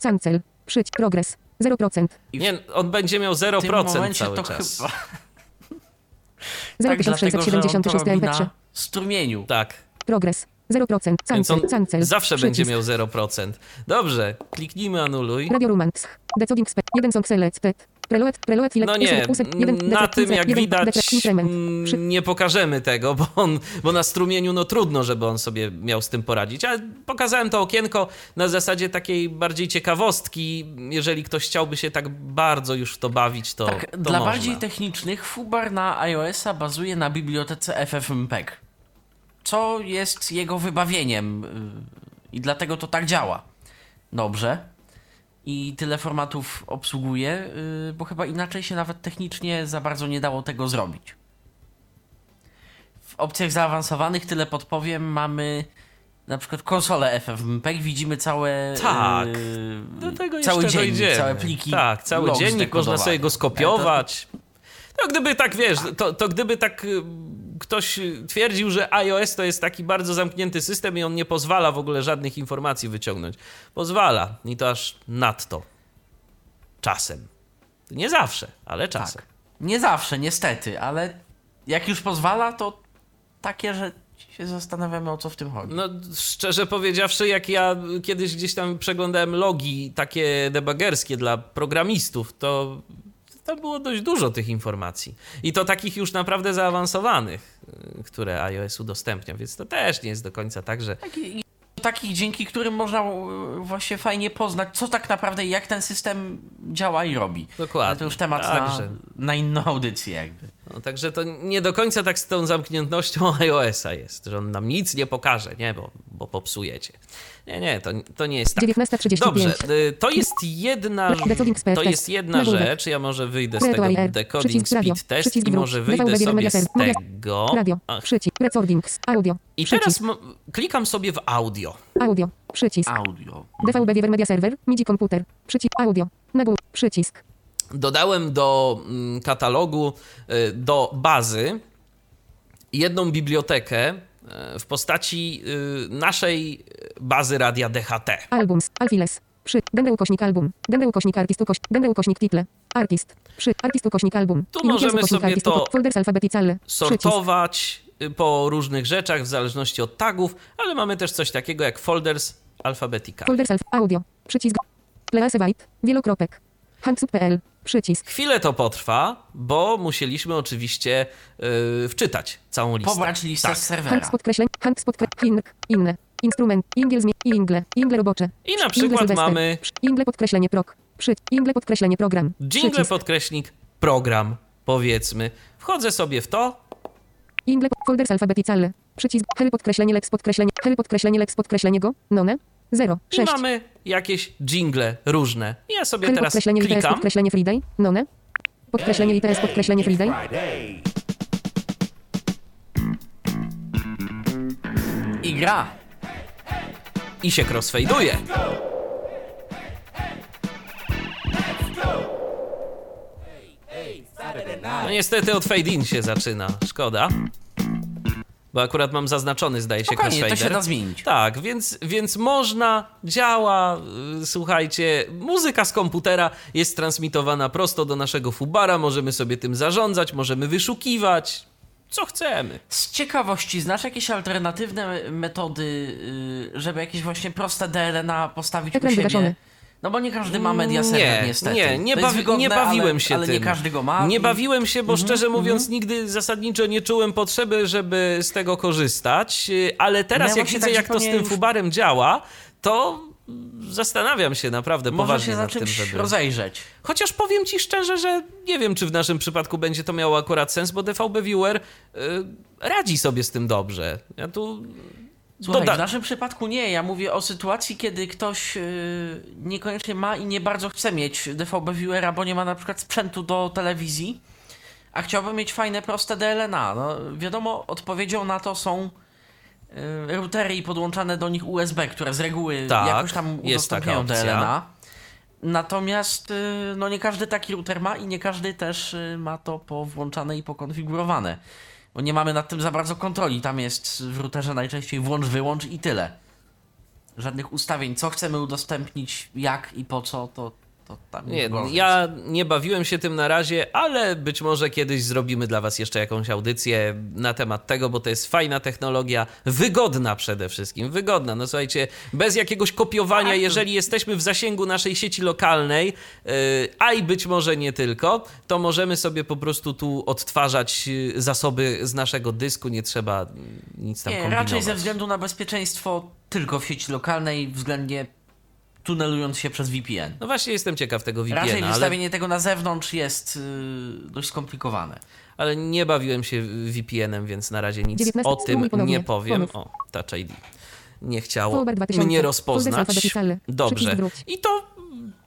Speaker 4: Cancel. Przyć. Progress. 0%.
Speaker 3: Nie, on będzie miał
Speaker 2: W tym
Speaker 3: 0%
Speaker 2: momencie
Speaker 3: cały
Speaker 2: to
Speaker 3: czas.
Speaker 2: chyba... Tak, dlatego, że on to
Speaker 4: 0676
Speaker 2: robi
Speaker 4: MP3.
Speaker 2: na strumieniu.
Speaker 3: Tak,
Speaker 4: Progress. 0%.
Speaker 3: więc on
Speaker 4: Cancel. Cancel.
Speaker 3: zawsze
Speaker 4: Przycisk.
Speaker 3: będzie miał 0%. Dobrze, kliknijmy anuluj.
Speaker 4: Radio Romance. Decoding spell. Jeden song selected. Preload.
Speaker 3: No nie, na tym jak widać nie pokażemy tego, bo, on, bo na strumieniu no trudno, żeby on sobie miał z tym poradzić. Ale pokazałem to okienko na zasadzie takiej bardziej ciekawostki. Jeżeli ktoś chciałby się tak bardzo już w to bawić, to,
Speaker 2: Tak,
Speaker 3: to
Speaker 2: dla
Speaker 3: można.
Speaker 2: bardziej technicznych Fubar na iOS-a bazuje na bibliotece FFmpeg, co jest jego wybawieniem yy, i dlatego to tak działa. Dobrze. I tyle formatów obsługuje, yy, bo chyba inaczej się nawet technicznie za bardzo nie dało tego zrobić. W opcjach zaawansowanych, tyle podpowiem, mamy na przykład konsolę FFmpeg, widzimy całe
Speaker 3: Tak.
Speaker 2: yy,
Speaker 3: Do tego
Speaker 2: cały
Speaker 3: jeszcze
Speaker 2: dziennik,
Speaker 3: dojdziemy.
Speaker 2: całe pliki
Speaker 3: Tak, cały dziennik, można
Speaker 2: zdekodowane.
Speaker 3: sobie go skopiować. To gdyby tak, wiesz, to, to gdyby tak y, ktoś twierdził, że iOS to jest taki bardzo zamknięty system i on nie pozwala w ogóle żadnych informacji wyciągnąć. Pozwala i to aż nadto. Czasem. Nie zawsze, ale czasem.
Speaker 2: Tak. Nie zawsze, niestety, ale jak już pozwala, to takie, że się zastanawiamy, o co w tym chodzi.
Speaker 3: No, szczerze powiedziawszy, jak ja kiedyś gdzieś tam przeglądałem logi takie debugerskie dla programistów, to to było dość dużo tych informacji. I to takich już naprawdę zaawansowanych, y, które iOS udostępnia, więc to też nie jest do końca tak, że
Speaker 2: Taki- Takich, dzięki którym można e, właśnie fajnie poznać, co tak naprawdę i jak ten system działa i robi.
Speaker 3: Dokładnie.
Speaker 2: Ale to już temat
Speaker 3: Także.
Speaker 2: na, na inną audycję jakby.
Speaker 3: No, także to nie do końca tak z tą zamkniętnością [LAUGHS] iOS-a jest, że on nam nic nie pokaże, nie, bo, bo popsujecie. Nie, nie, to, to nie jest tak.
Speaker 4: 19.35.
Speaker 3: Dobrze, y, to jest jedna, to jest jedna rzecz. Ja może wyjdę z tego decoding speed test i może wyjdę sobie z tego.
Speaker 4: Radio.
Speaker 3: Ach,
Speaker 4: Przycisk. Recordings. Audio.
Speaker 3: I teraz klikam sobie w audio.
Speaker 4: Audio. Przycisk.
Speaker 2: Audio.
Speaker 4: DVB Viewer Media Server. MIDI komputer. Przycisk. Audio. Nagłówek. Przycisk.
Speaker 3: Dodałem do mm, katalogu, y, do bazy jedną bibliotekę w postaci y, naszej bazy radia DHT.
Speaker 4: Albums. Alfiles. Przy. Będę ukośnik album. Będę ukośnik artist ukośnik. Będę ukośnik title. Artist. Przy. Artist ukośnik album.
Speaker 3: Tu możemy sobie
Speaker 4: artist,
Speaker 3: to
Speaker 4: Folders alfabeticalne. Przycisk.
Speaker 3: sortować y, po różnych rzeczach w zależności od tagów, ale mamy też coś takiego jak folders alphabetical.
Speaker 4: Folders alf. Audio. Przycisk. Lease White. Wielokropek. Handsub.pl. Przycisk.
Speaker 3: Chwilę to potrwa, bo musieliśmy oczywiście yy, wczytać całą listę.
Speaker 2: Pobrać listę
Speaker 3: Tak.
Speaker 2: z serwera.
Speaker 4: Hanks podkreśleń. Hanks podkreśleń. Inne. Instrument. Ingiel zmie. Ingle. Ingle robocze.
Speaker 3: I na
Speaker 4: Ingle
Speaker 3: przykład
Speaker 4: Sylwester.
Speaker 3: mamy
Speaker 4: Ingle podkreślenie prok. Przy. Ingle podkreślenie program.
Speaker 3: jingle
Speaker 4: Przycisk.
Speaker 3: podkreśnik program, powiedzmy. Wchodzę sobie w to,
Speaker 4: Ingle. Folders alfabeticale. Przycisk. Hel podkreślenie lex podkreślenie. Hel podkreślenie lex podkreślenie go. None. 0.
Speaker 3: i
Speaker 4: 6.
Speaker 3: mamy jakieś jingle różne. I ja sobie teraz
Speaker 4: podkreślenie ITS
Speaker 3: klikam.
Speaker 4: podkreślenie Friday. None. Podkreślenie ITS podkreślenie Friday.
Speaker 2: I gra.
Speaker 3: i się crossfade'uje. No niestety od fade in się zaczyna. Szkoda. Bo akurat mam zaznaczony, zdaje się,
Speaker 2: Spokojnie, to
Speaker 3: crossfader.
Speaker 2: się da zmienić.
Speaker 3: Tak, więc, więc można, działa, y, słuchajcie, muzyka z komputera jest transmitowana prosto do naszego fubara, możemy sobie tym zarządzać, możemy wyszukiwać, co chcemy.
Speaker 2: Z ciekawości, znasz jakieś alternatywne metody, y, żeby jakieś właśnie proste DLNA postawić
Speaker 4: Ekran
Speaker 2: u siebie? No bo nie każdy ma media
Speaker 3: Nie,
Speaker 2: niestety.
Speaker 3: nie, nie, bawi,
Speaker 2: wygodne,
Speaker 3: nie bawiłem
Speaker 2: ale,
Speaker 3: się
Speaker 2: ale
Speaker 3: tym.
Speaker 2: nie każdy go ma.
Speaker 3: Nie
Speaker 2: i-
Speaker 3: bawiłem się, bo
Speaker 2: Mhm,
Speaker 3: szczerze mówiąc nigdy zasadniczo nie czułem potrzeby, żeby z tego korzystać, yy, ale teraz
Speaker 2: No ja
Speaker 3: jak widzę
Speaker 2: tak
Speaker 3: jak to z tym
Speaker 2: już-
Speaker 3: fubarem działa, to zastanawiam się naprawdę
Speaker 2: Można
Speaker 3: poważnie
Speaker 2: się
Speaker 3: nad tym, żeby...
Speaker 2: rozejrzeć.
Speaker 3: Chociaż powiem ci szczerze, że nie wiem, czy w naszym przypadku będzie to miało akurat sens, bo DVB Viewer yy, radzi sobie z tym dobrze. Ja tu...
Speaker 2: Słuchaj, w naszym przypadku nie. Ja mówię o sytuacji, kiedy ktoś yy, niekoniecznie ma i nie bardzo chce mieć DVB Viewera, bo nie ma na przykład sprzętu do telewizji, a chciałby mieć fajne, proste DLNA. No, wiadomo, odpowiedzią na to są yy, routery i podłączane do nich USB, które z reguły
Speaker 3: Tak,
Speaker 2: jakoś tam udostępniają. DLNA. Natomiast yy, no nie każdy taki router ma i nie każdy też ma to powłączane i pokonfigurowane. Bo nie mamy nad tym za bardzo kontroli. Tam jest w routerze najczęściej włącz, wyłącz i tyle. Żadnych ustawień, co chcemy udostępnić, jak i po co, to, to tam
Speaker 3: Nie, ja nie bawiłem się tym na razie, ale być może kiedyś zrobimy dla Was jeszcze jakąś audycję na temat tego, bo to jest fajna technologia, wygodna przede wszystkim, wygodna. No słuchajcie, bez jakiegoś kopiowania,
Speaker 2: Tak.
Speaker 3: jeżeli jesteśmy w zasięgu naszej sieci lokalnej, yy, a i być może nie tylko, to możemy sobie po prostu tu odtwarzać yy, zasoby z naszego dysku, nie trzeba nic tam
Speaker 2: Nie,
Speaker 3: kombinować.
Speaker 2: raczej ze względu na bezpieczeństwo tylko w sieci lokalnej, względnie tunelując się przez VPN.
Speaker 3: No właśnie jestem ciekaw tego
Speaker 2: Raczej
Speaker 3: VPN-a, ale,
Speaker 2: wystawienie tego na zewnątrz jest yy, dość skomplikowane.
Speaker 3: ale nie bawiłem się VPN-em, więc na razie nic
Speaker 4: 19
Speaker 3: o tym nie powiem. O, Touch ID. Nie chciało
Speaker 4: Folder 2000.
Speaker 3: mnie rozpoznać. Dobrze. I to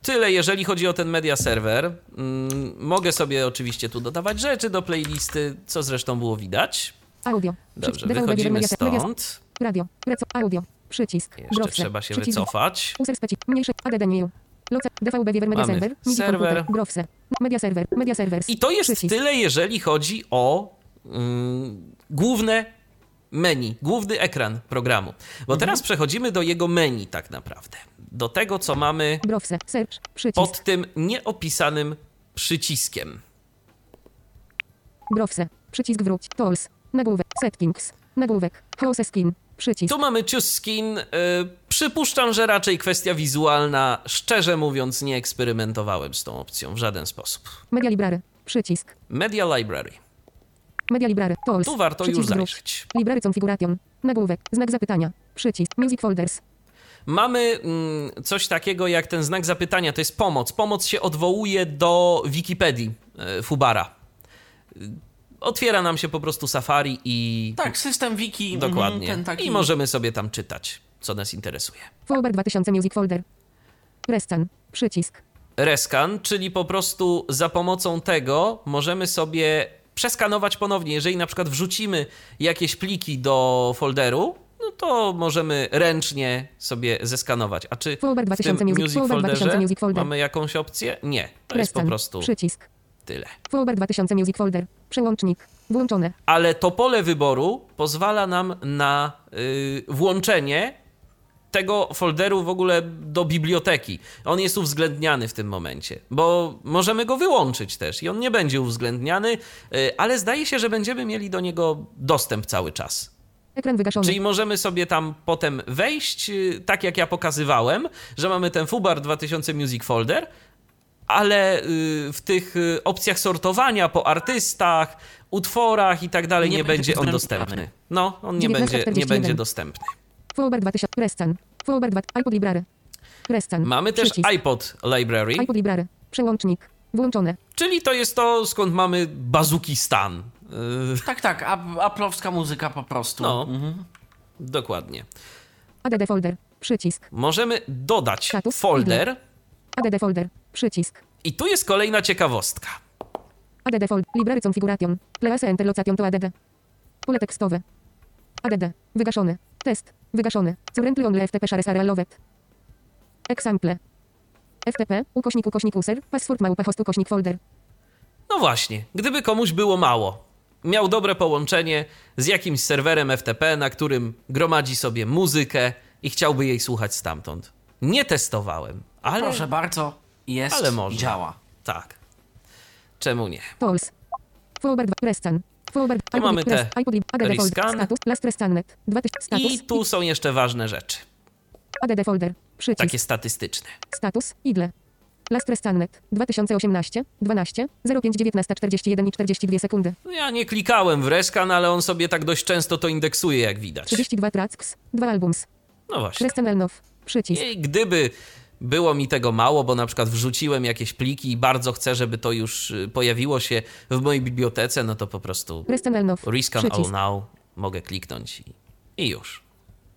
Speaker 3: tyle, jeżeli chodzi o ten media serwer. Mm, mogę sobie oczywiście tu dodawać rzeczy do playlisty, co zresztą było widać.
Speaker 4: Audio.
Speaker 3: Dobrze, wychodzimy stąd.
Speaker 4: Radio. Audio. Przycisk.
Speaker 3: Jeszcze
Speaker 4: Browser.
Speaker 3: trzeba się
Speaker 4: Przycisk.
Speaker 3: wycofać.
Speaker 4: User speci. Mniejsze. ADD new. Loce. DVB Viewer Media Server. Browser. Media Server. Media Servers.
Speaker 3: I to jest
Speaker 4: Przycisk.
Speaker 3: tyle, jeżeli chodzi o mm, główne menu, główny ekran programu. Bo
Speaker 4: Mhm.
Speaker 3: teraz przechodzimy do jego menu tak naprawdę. Do tego, co mamy
Speaker 4: Browser. Search. Przycisk.
Speaker 3: pod tym nieopisanym przyciskiem.
Speaker 4: Browser. Przycisk wróć. Tools. Nagłówek. Settings. Nagłówek. House skin. Przycisk.
Speaker 3: Tu mamy choose skin. Y, przypuszczam, że raczej kwestia wizualna. Szczerze mówiąc, nie eksperymentowałem z tą opcją w żaden sposób.
Speaker 4: Media Library. Przycisk.
Speaker 3: Media Library.
Speaker 4: Media Library. Tools.
Speaker 3: Tu warto już
Speaker 4: Przycisk wróć.
Speaker 3: zajrzeć.
Speaker 4: Library Configuration. Nagłówek. Znak zapytania. Przycisk. Music Folders.
Speaker 3: Mamy mm, coś takiego jak ten znak zapytania, to jest pomoc. Pomoc się odwołuje do Wikipedii e, Fubara. Otwiera nam się po prostu Safari i
Speaker 2: Tak, system wiki. mhm,
Speaker 3: dokładnie.
Speaker 2: Ten taki...
Speaker 3: I możemy sobie tam czytać, co nas interesuje.
Speaker 4: Folder 2000 Music Folder. Rescan. Przycisk.
Speaker 3: Rescan, czyli po prostu za pomocą tego możemy sobie przeskanować ponownie. Jeżeli na przykład wrzucimy jakieś pliki do folderu, no to możemy ręcznie sobie zeskanować. A czy
Speaker 4: Folder
Speaker 3: w
Speaker 4: 2000
Speaker 3: tym
Speaker 4: Music,
Speaker 3: music
Speaker 4: Folder 2000
Speaker 3: folderze
Speaker 4: Music Folder.
Speaker 3: mamy jakąś opcję? Nie, to jest po prostu
Speaker 4: Przycisk.
Speaker 3: Tyle.
Speaker 4: Folder 2000 Music Folder. Przełącznik. Włączone.
Speaker 3: Ale to pole wyboru pozwala nam na y, włączenie tego folderu w ogóle do biblioteki. On jest uwzględniany w tym momencie, bo możemy go wyłączyć też i on nie będzie uwzględniany, y, ale zdaje się, że będziemy mieli do niego dostęp cały czas.
Speaker 4: Ekran wygaszony.
Speaker 3: Czyli możemy sobie tam potem wejść, y, tak jak ja pokazywałem, że mamy ten Fubar 2000 Music Folder, ale y, w tych y, opcjach sortowania po artystach, utworach i tak dalej
Speaker 2: Nie
Speaker 3: nie,
Speaker 2: będzie
Speaker 3: on dostępny. No, on nie będzie, nie
Speaker 4: 1941.
Speaker 3: będzie dostępny.
Speaker 4: Fullbar 2000. Rescan. Fullbar 2. iPod Library. Rescan.
Speaker 3: Mamy też iPod Library,
Speaker 4: iPod Library. Przełącznik. Włączone.
Speaker 3: czyli to jest to, skąd mamy Bazukistan. Y,
Speaker 2: Tak, tak, a- aplowska muzyka po prostu.
Speaker 3: No.
Speaker 2: Mhm.
Speaker 3: Dokładnie.
Speaker 4: ADD folder. Przycisk.
Speaker 3: Możemy dodać
Speaker 4: Status,
Speaker 3: folder
Speaker 4: ADD folder. Przycisk.
Speaker 3: i tu jest kolejna ciekawostka.
Speaker 4: ADD folder. Library configuration. Class enter location to ADD. Pole tekstowe. ADD. Wygaszone. Test. Wygaszone. Currently only FTP shares are allowed. Example. FTP. Ukośnik ukośnik user. Password małpa host ukośnik folder.
Speaker 3: No właśnie, gdyby komuś było mało, miał dobre połączenie z jakimś serwerem FTP, na którym gromadzi sobie muzykę i chciałby jej słuchać stamtąd. Nie testowałem, ale
Speaker 2: Proszę bardzo, jest,
Speaker 3: Ale można.
Speaker 2: działa.
Speaker 3: tak. Czemu nie?
Speaker 4: Polls. Forward Rescan. Forward
Speaker 3: Tu mamy te rescan.
Speaker 4: Status. Last Rescannet. 2000. Status.
Speaker 3: I tu są jeszcze ważne rzeczy,
Speaker 4: ADD folder. Przycisk.
Speaker 3: takie statystyczne.
Speaker 4: Status. Idle. Last Rescannet. 2018. 12. 05 19 41 i 42 sekundy.
Speaker 3: No ja nie klikałem w rescan, ale on sobie tak dość często to indeksuje, jak widać.
Speaker 4: 32 tracks. 2 albums.
Speaker 3: No właśnie.
Speaker 4: Rescan Elnow. Przycisk.
Speaker 3: I gdyby było mi tego mało, bo na przykład wrzuciłem jakieś pliki i bardzo chcę, żeby to już y, pojawiło się w mojej bibliotece, no to po prostu
Speaker 4: Rescan Elnow.
Speaker 3: Rescan All
Speaker 4: Przycisk.
Speaker 3: Now mogę kliknąć i, i już.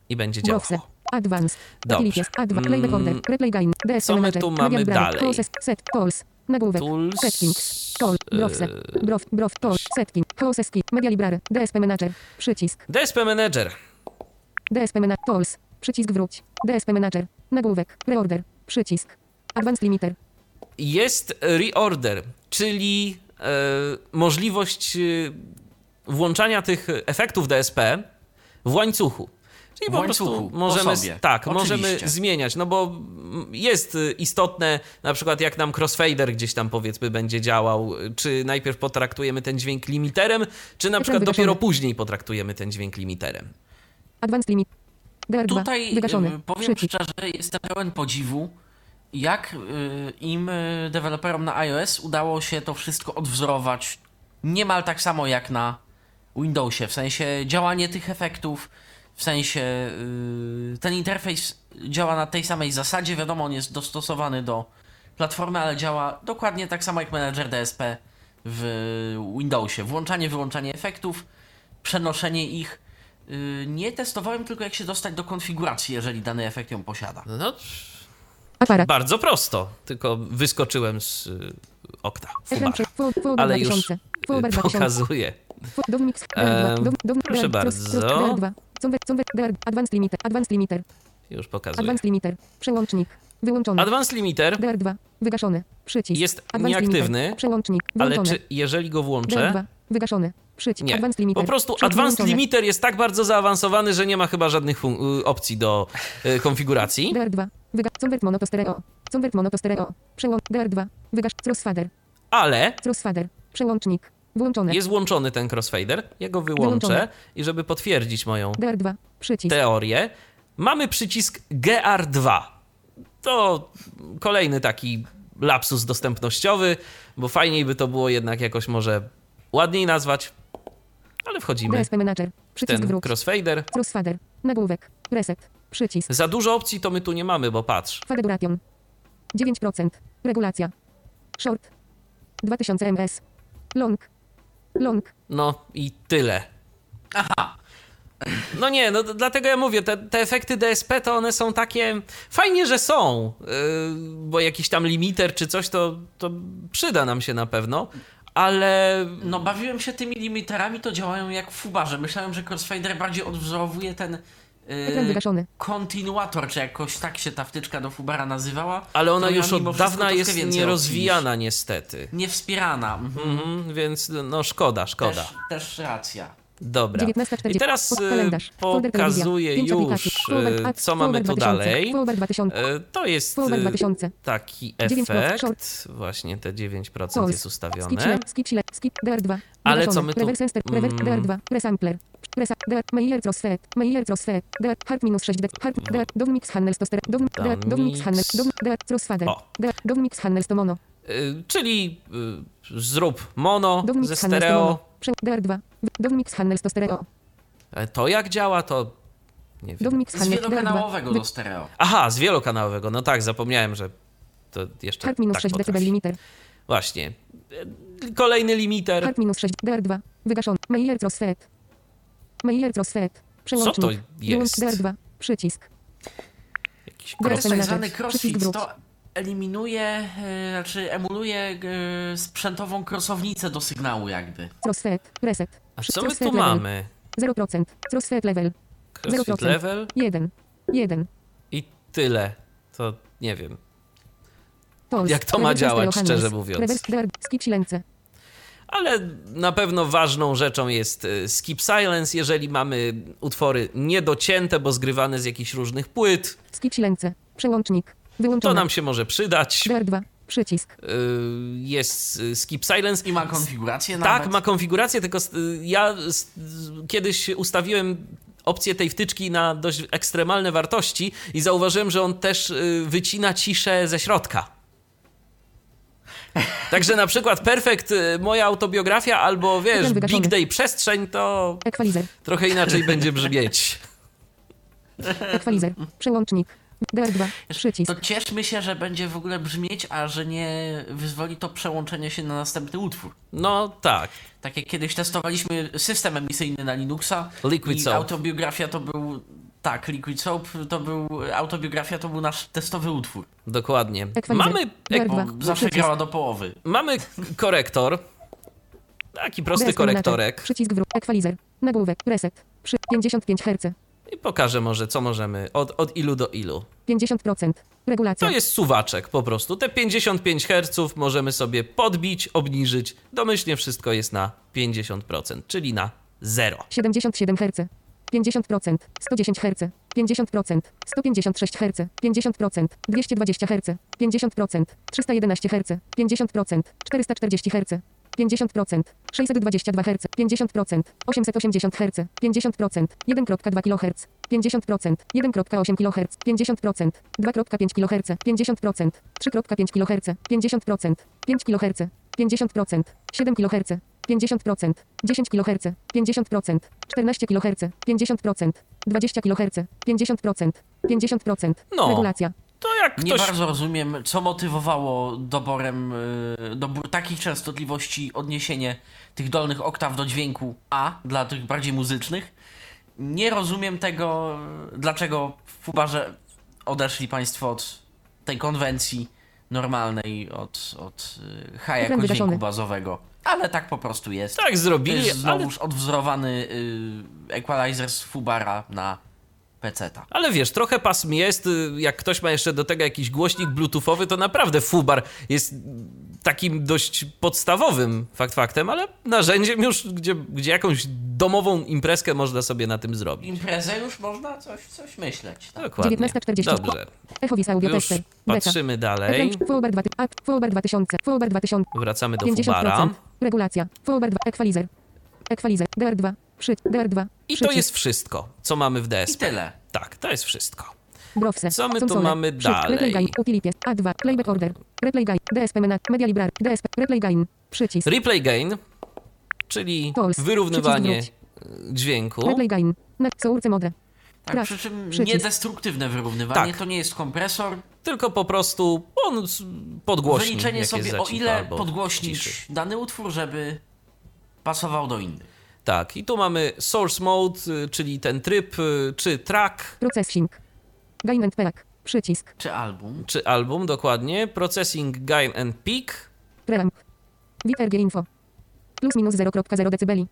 Speaker 3: I będzie działało.
Speaker 4: Advanced.
Speaker 3: Dobrze. Mm, co my tu mamy dalej?
Speaker 4: Set. Tools. Nagłówek.
Speaker 3: Tools,
Speaker 4: Settings. Tool. Browse. Brow. Brow. Tool. Setting. Process key. Media library. DSP manager. Przycisk.
Speaker 3: DSP Manager.
Speaker 4: DSP manager. Tools. Przycisk wróć. DSP manager. Nagłówek. Reorder. Przycisk. Advanced limiter.
Speaker 3: Jest reorder, czyli e, możliwość e, włączania tych efektów DSP w łańcuchu. Czyli
Speaker 2: W
Speaker 3: po
Speaker 2: łańcuchu,
Speaker 3: prostu
Speaker 2: po
Speaker 3: możemy,
Speaker 2: sobie.
Speaker 3: tak,
Speaker 2: Oczywiście.
Speaker 3: możemy zmieniać, no bo jest istotne, na przykład jak nam crossfader gdzieś tam powiedzmy będzie działał, czy najpierw potraktujemy ten dźwięk limiterem, czy na przykład dopiero później potraktujemy ten dźwięk limiterem.
Speaker 4: Advanced limit. DR2.
Speaker 2: Tutaj
Speaker 4: Wygaszony.
Speaker 2: y, powiem
Speaker 4: Przycisk.
Speaker 2: szczerze, jestem pełen podziwu, jak y, im y, deweloperom na iOS udało się to wszystko odwzorować niemal tak samo jak na Windowsie, w sensie działanie tych efektów, w sensie ten interfejs działa na tej samej zasadzie, wiadomo, on jest dostosowany do platformy, ale działa dokładnie tak samo jak menedżer DSP w Windowsie. Włączanie, wyłączanie efektów, przenoszenie ich. Y, Nie testowałem tylko jak się dostać do konfiguracji, jeżeli dany efekt ją posiada.
Speaker 3: No,
Speaker 4: Aparat.
Speaker 3: bardzo prosto, tylko wyskoczyłem z y, okna
Speaker 4: Forward
Speaker 3: ale już
Speaker 4: 2000. Forward 2000.
Speaker 3: pokazuję.
Speaker 4: Fo- Dom mix.
Speaker 3: Em,
Speaker 4: DR2. Dom- dom-
Speaker 3: proszę bardzo.
Speaker 4: Cross- cross- DR2. Convert- convert- DR, Advanced limiter. Advanced limiter.
Speaker 3: Już pokazuję.
Speaker 4: Advanced limiter. Przełącznik. Wyłączony.
Speaker 3: Advanced Limiter,
Speaker 4: DR2. Wygaszony. Przycisk.
Speaker 3: Jest
Speaker 4: Advanced
Speaker 3: nieaktywny,
Speaker 4: Limiter. Przełącznik.
Speaker 3: ale czy jeżeli go włączę,
Speaker 4: DR2. Wygaszony. Przycisk.
Speaker 3: Nie.
Speaker 4: Advanced Limiter.
Speaker 3: Po prostu
Speaker 4: Przycisk
Speaker 3: Advanced
Speaker 4: wyłączony.
Speaker 3: Limiter jest tak bardzo zaawansowany, że nie ma chyba żadnych y, opcji do y, konfiguracji.
Speaker 4: DR2. Wyga... Convert mono to stereo. Convert mono to stereo. Przełącz. DR2. Wygasz. Crossfader.
Speaker 3: Ale
Speaker 4: Crossfader. Przełącznik. Włączony.
Speaker 3: jest włączony ten crossfader. Ja go wyłączę
Speaker 4: Wyłączony.
Speaker 3: i żeby potwierdzić moją
Speaker 4: DR2. Przycisk.
Speaker 3: teorię, mamy przycisk GR2. To kolejny taki lapsus dostępnościowy, bo fajniej by to było jednak jakoś może ładniej nazwać, ale wchodzimy
Speaker 4: DSP Manager. Przycisk
Speaker 3: ten
Speaker 4: wróć.
Speaker 3: crossfader.
Speaker 4: Crossfader. Nagłówek. Reset. Przycisk.
Speaker 3: Za dużo opcji to my tu nie mamy, bo patrz.
Speaker 4: Fade duration. 9%. Regulacja. Short. 2000 ms. Long. Long.
Speaker 3: No i tyle.
Speaker 2: Aha,
Speaker 3: No nie, no dlatego ja mówię, te, te efekty DSP to one są takie. Fajnie, że są, yy, bo jakiś tam limiter czy coś to, to przyda nam się na pewno, ale
Speaker 2: no bawiłem się tymi limiterami, to działają jak w Fubarze. Myślałem, że Crossfader bardziej odwzorowuje ten yy, kontynuator, czy jakoś tak się ta wtyczka do Fubara nazywała.
Speaker 3: Ale ona już od dawna jest nierozwijana niestety.
Speaker 2: Niewspierana. Mhm.
Speaker 3: Mhm, więc no szkoda, szkoda.
Speaker 2: Też, też racja.
Speaker 3: Dobra.
Speaker 4: 19.40.
Speaker 3: I teraz
Speaker 4: telewizja.
Speaker 3: pokazuję już,
Speaker 4: apps.
Speaker 3: co mamy tu
Speaker 4: 2000.
Speaker 3: dalej.
Speaker 4: Forward 2000.
Speaker 3: Y, To jest
Speaker 4: Forward 2000.
Speaker 3: taki
Speaker 4: 9%
Speaker 3: efekt. Właśnie te 9%
Speaker 4: Calls.
Speaker 3: jest ustawione.
Speaker 4: sile, skip sile, skip DR2.
Speaker 3: Ale co my tu- mm.
Speaker 4: DR2. Resampler. Resa, Dear, Meyer Trosfet, Meyer Trosfet, Dear, Hart minus 6, Dear, Hart, Dear, Dovmix Handel Stoster, Dov, Dear, Dovmix Handel, Dov, Dear, Trosfader,
Speaker 3: O.
Speaker 4: Dear, Dovmix Handel Stomono,
Speaker 3: Y, czyli y, zrób mono ze
Speaker 4: Dovmix Handel
Speaker 3: stereo.
Speaker 4: Stomono, Prze, Dear 2, Dovmix Handel Stostereo,
Speaker 3: E, To jak działa, to nie wiem.
Speaker 4: Dovmix
Speaker 2: Z
Speaker 4: Handel, Dear 2,
Speaker 2: wielokanałowego do stereo.
Speaker 3: Aha, z wielokanałowego. No tak, zapomniałem, że to jeszcze
Speaker 4: Hart minus
Speaker 3: tak
Speaker 4: 6
Speaker 3: potrafi.
Speaker 4: decybel limiter,
Speaker 3: Właśnie. Kolejny limiter.
Speaker 4: Hart minus 6, Dear 2, wygaszony, Meyer Trosfet, Meyer Trosfet, przełącznik,
Speaker 3: to
Speaker 4: wyłącz
Speaker 3: jest?
Speaker 4: Dear 2, przycisk,
Speaker 3: Jakiś
Speaker 2: Tak
Speaker 3: cross...
Speaker 4: Terminator.
Speaker 2: zwany
Speaker 4: Przycisk
Speaker 2: crossfit to eliminuje, e, znaczy emuluje e, sprzętową krosownicę do sygnału jakby.
Speaker 4: Trosfet, reset,
Speaker 3: A co my tu mamy?
Speaker 4: 0%, Trosfet level,
Speaker 3: Crossfit
Speaker 4: 0%.
Speaker 3: level
Speaker 4: 1, 1,
Speaker 3: i tyle. To nie wiem.
Speaker 4: Tols,
Speaker 3: Jak to ma działać, szczerze mówiąc?
Speaker 4: Skip silence,
Speaker 3: Ale na pewno ważną rzeczą jest e, skip silence, jeżeli mamy utwory niedocięte, bo zgrywane z jakichś różnych płyt.
Speaker 4: skip silence, przełącznik,
Speaker 3: To
Speaker 4: wyłączone,
Speaker 3: nam się może przydać.
Speaker 4: dear 2, przycisk,
Speaker 3: Y, Jest y, skip silence.
Speaker 2: I ma konfigurację
Speaker 3: Tak,
Speaker 2: nawet.
Speaker 3: ma konfigurację, tylko s- ja kiedyś ustawiłem opcję tej wtyczki na dość ekstremalne wartości i zauważyłem, że on też y, wycina ciszę ze środka. Także na przykład Perfect, y, moja autobiografia, albo wiesz. Big Day Przestrzeń, to
Speaker 4: equalizer,
Speaker 3: trochę inaczej będzie brzmieć.
Speaker 4: equalizer, przełącznik, dear 2, przycisk,
Speaker 2: To cieszmy się, że będzie w ogóle brzmieć, a że nie wyzwoli to przełączenie się na następny utwór.
Speaker 3: No tak,
Speaker 2: Tak jak kiedyś testowaliśmy system emisyjny na Linuxa
Speaker 3: Liquid
Speaker 2: i
Speaker 3: Soap.
Speaker 2: autobiografia to był... Tak, Liquid Soap to był... Autobiografia to był nasz testowy utwór.
Speaker 3: dokładnie.
Speaker 4: Equalizer.
Speaker 3: Mamy,
Speaker 4: Dear
Speaker 2: Bo
Speaker 4: 2,
Speaker 2: zawsze
Speaker 4: przycisk,
Speaker 2: grała do połowy.
Speaker 3: mamy korektor. Taki prosty korektorek.
Speaker 4: przycisk wróg, equalizer, nagłówek, reset, przy 55 Hz,
Speaker 3: I pokażę może, co możemy, od, od ilu do ilu.
Speaker 4: 50%, regulacja,
Speaker 3: To jest suwaczek po prostu. Te 55 Hz możemy sobie podbić, obniżyć. Domyślnie wszystko jest na 50%, czyli na 0.
Speaker 4: 77 Hz, 50%, 110 Hz, 50%, 156 Hz, 50%, 220 Hz, 50%, 311 Hz, 50%, 440 Hz, 50%, 622 Hz, 50%, 880 Hz, 50%, 1.2 kHz, 50%, 1.8 kHz, 50%, 2.5 kHz, 50%, 3.5 kHz, 50%, 5 kHz, 50%, 7 kHz, 50%, 10 kHz, 50%, 14 kHz, 50%, 20 kHz, 50%, 50%,
Speaker 3: No.
Speaker 4: regulacja,
Speaker 3: To jak
Speaker 2: Nie
Speaker 3: ktoś...
Speaker 2: bardzo rozumiem, co motywowało doborem y, dobór takich częstotliwości odniesienie tych dolnych oktaw do dźwięku A dla tych bardziej muzycznych. Nie rozumiem tego, dlaczego w Fubarze odeszli Państwo od tej konwencji normalnej, od, od y, H jako dźwięku
Speaker 4: wygaszony.
Speaker 2: bazowego. Ale tak po prostu jest.
Speaker 3: Tak
Speaker 2: To
Speaker 3: zrobili,
Speaker 2: jest
Speaker 3: ale,
Speaker 2: znowuż odwzorowany y, equalizer z Fubara na PC-ta.
Speaker 3: ale wiesz, trochę pasm jest. y, Jak ktoś ma jeszcze do tego jakiś głośnik bluetoothowy, to naprawdę fubar jest takim dość podstawowym fakt faktem, ale narzędziem już, gdzie, gdzie jakąś domową imprezkę można sobie na tym zrobić.
Speaker 2: Imprezę już można coś, coś myśleć. Tak?
Speaker 3: Dokładnie.
Speaker 4: 19.40.
Speaker 3: Dobrze,
Speaker 4: Echovis Audio
Speaker 3: już
Speaker 4: Tester, beta,
Speaker 3: patrzymy dalej.
Speaker 4: ekran, Forward 2, a, Forward 2000, Forward 2000,
Speaker 3: Wracamy do
Speaker 4: 50%,
Speaker 3: fubara.
Speaker 4: regulacja, Forward 2, equalizer, equalizer, DR2, przy, DR2,
Speaker 3: I to jest wszystko, co mamy w
Speaker 2: I
Speaker 3: DSP.
Speaker 2: tyle.
Speaker 3: Tak, to jest wszystko.
Speaker 4: Browse,
Speaker 3: Co my tu mamy dalej?
Speaker 4: Replay Gain, Utilities, A2, Playback Order, Replay Gain, DSP Mena, Media Library, DSP, Replay Gain, przycisk,
Speaker 3: Replay gain, czyli
Speaker 4: Tools,
Speaker 3: wyrównywanie
Speaker 4: przycisk
Speaker 3: dźwięku.
Speaker 4: Replay Gain, na source mode,
Speaker 2: Tak, przy czym
Speaker 4: przycisk.
Speaker 2: niedestruktywne wyrównywanie
Speaker 3: Tak.
Speaker 2: to nie jest kompresor.
Speaker 3: tylko po prostu on podgłośni.
Speaker 2: Wyliczenie sobie o ile podgłośnić
Speaker 3: ciszy.
Speaker 2: dany utwór, żeby pasował do innych.
Speaker 3: Tak, i tu mamy source mode, y, czyli ten tryb, y, czy track,
Speaker 4: Processing, Gain and Pack, przycisk,
Speaker 2: Czy album.
Speaker 3: czy album dokładnie, processing gain and peak.
Speaker 4: Preamp, WITRG Info, plus minus 0.0 decybeli,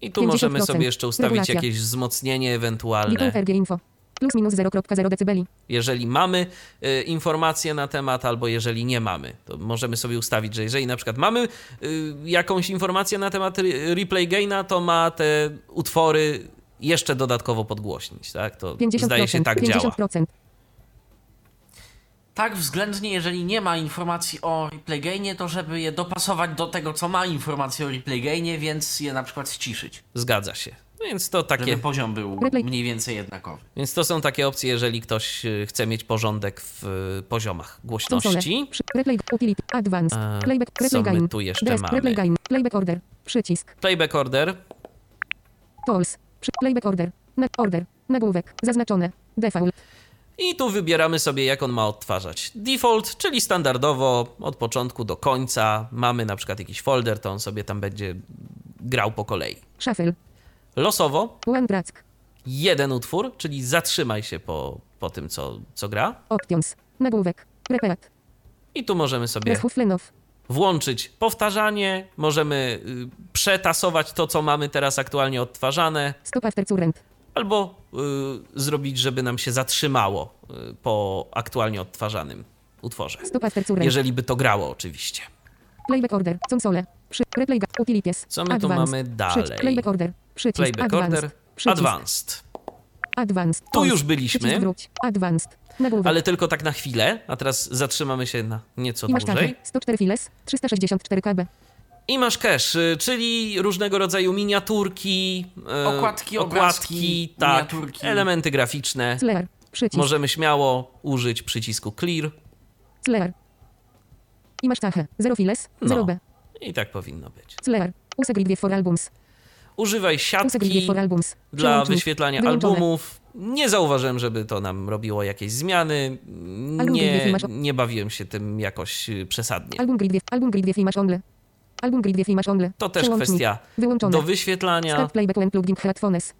Speaker 3: I tu
Speaker 4: 50%.
Speaker 3: możemy sobie jeszcze ustawić
Speaker 4: Regulacja.
Speaker 3: jakieś wzmocnienie ewentualne.
Speaker 4: WITRG Info, plus minus 0.0 decybeli,
Speaker 3: jeżeli mamy y, informacje na temat, albo jeżeli nie mamy, to możemy sobie ustawić, że jeżeli na przykład mamy y, jakąś informację na temat re- replay gaina, to ma te utwory jeszcze dodatkowo podgłośnić, tak? To
Speaker 4: 50%,
Speaker 3: zdaje się tak działa.
Speaker 4: 50%,
Speaker 2: Tak względnie, jeżeli nie ma informacji o replay gainie, to żeby je dopasować do tego, co ma informację o replay gainie, więc je na przykład ściszyć.
Speaker 3: Zgadza się. Więc to takie,
Speaker 2: Żeby poziom był mniej więcej jednakowy.
Speaker 3: więc to są takie opcje, jeżeli ktoś y, chce mieć porządek w y, poziomach głośności.
Speaker 4: Przy, replay, utility, advanced,
Speaker 3: A,
Speaker 4: playback,
Speaker 3: co
Speaker 4: replay
Speaker 3: tu jeszcze
Speaker 4: replay gain, playback order, przycisk,
Speaker 3: Playback order.
Speaker 4: tools, przy, playback order, na, order, nagłówek, zaznaczone, default,
Speaker 3: I tu wybieramy sobie, jak on ma odtwarzać. Default, czyli standardowo od początku do końca. Mamy na przykład jakiś folder, to on sobie tam będzie grał po kolei.
Speaker 4: shuffle,
Speaker 3: Losowo, jeden utwór, czyli zatrzymaj się po, po tym, co, co gra.
Speaker 4: options, nagłówek, repeat,
Speaker 3: I tu możemy sobie włączyć powtarzanie, możemy y, przetasować to, co mamy teraz aktualnie odtwarzane,
Speaker 4: stop after current,
Speaker 3: albo y, zrobić, żeby nam się zatrzymało y, po aktualnie odtwarzanym utworze.
Speaker 4: stop after current,
Speaker 3: Jeżeli by to grało, oczywiście.
Speaker 4: Playback order, console, przy, replay ga, utilities,
Speaker 3: Co my tu mamy
Speaker 4: przycisk,
Speaker 3: dalej?
Speaker 4: playback order, przycisk,
Speaker 3: Playback
Speaker 4: advanced,
Speaker 3: order,
Speaker 4: przycisk,
Speaker 3: advanced.
Speaker 4: advanced,
Speaker 3: Tu już byliśmy.
Speaker 4: przycisk wróć, advanced, nagłówek,
Speaker 3: Ale tylko tak na chwilę, a teraz zatrzymamy się na nieco
Speaker 4: i masz
Speaker 3: dłużej.
Speaker 4: tarczę, 104 files, 364 KB,
Speaker 3: I masz cache, y, czyli różnego rodzaju miniaturki, y,
Speaker 2: Okładki, obrazki,
Speaker 3: tak, elementy graficzne.
Speaker 4: Przycisk,
Speaker 3: Możemy śmiało użyć przycisku clear
Speaker 4: Slayer. I masz tachę, 0 files,
Speaker 3: No.
Speaker 4: 0 B,
Speaker 3: i tak powinno być.
Speaker 4: Slayer, use grid for albums,
Speaker 3: Używaj siatki dla wyświetlania
Speaker 4: wyłączone.
Speaker 3: albumów. Nie zauważyłem, żeby to nam robiło jakieś zmiany. Nie, nie bawiłem się tym jakoś y, przesadnie.
Speaker 4: Album grid, album grid Wi-Fi masz only, album grid Wi-Fi masz only,
Speaker 3: To też kwestia
Speaker 4: wyłączone,
Speaker 3: do wyświetlania.
Speaker 4: start playback when plugging headphones,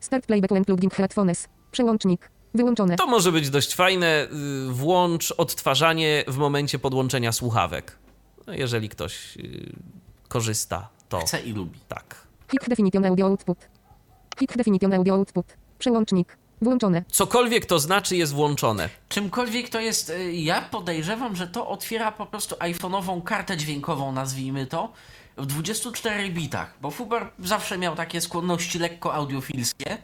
Speaker 4: start playback when plugging headphones, przełącznik, wyłączone,
Speaker 3: To może być dość fajne. y, Włącz odtwarzanie w momencie podłączenia słuchawek. No, jeżeli ktoś y, korzysta, to
Speaker 2: Chce i lubi.
Speaker 3: tak.
Speaker 4: Hit definition audio output, hit definition audio output, przełącznik, włączone,
Speaker 3: Cokolwiek to znaczy, jest włączone.
Speaker 2: Czymkolwiek to jest, y, ja podejrzewam, że to otwiera po prostu iPhone'ową kartę dźwiękową, nazwijmy to, w 24 bitach, bo Fubar zawsze miał takie skłonności lekko audiofilskie,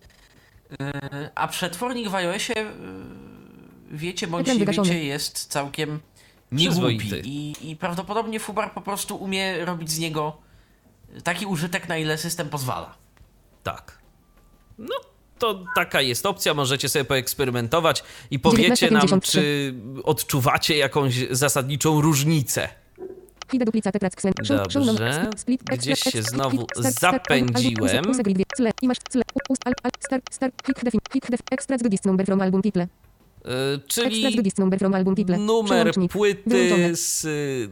Speaker 2: a przetwornik w iOSie, y, wiecie bądź nie wiecie, jest całkiem niegłupi. I, i prawdopodobnie Fubar po prostu umie robić z niego taki użytek, na ile system pozwala.
Speaker 3: Tak. No, to taka jest opcja, możecie sobie poeksperymentować i powiecie nam,
Speaker 4: 19,53.
Speaker 3: czy odczuwacie jakąś zasadniczą różnicę.
Speaker 4: Show,
Speaker 3: Dobrze. Gdzieś się znowu zapędziłem. Yy, czyli numer płyty z y,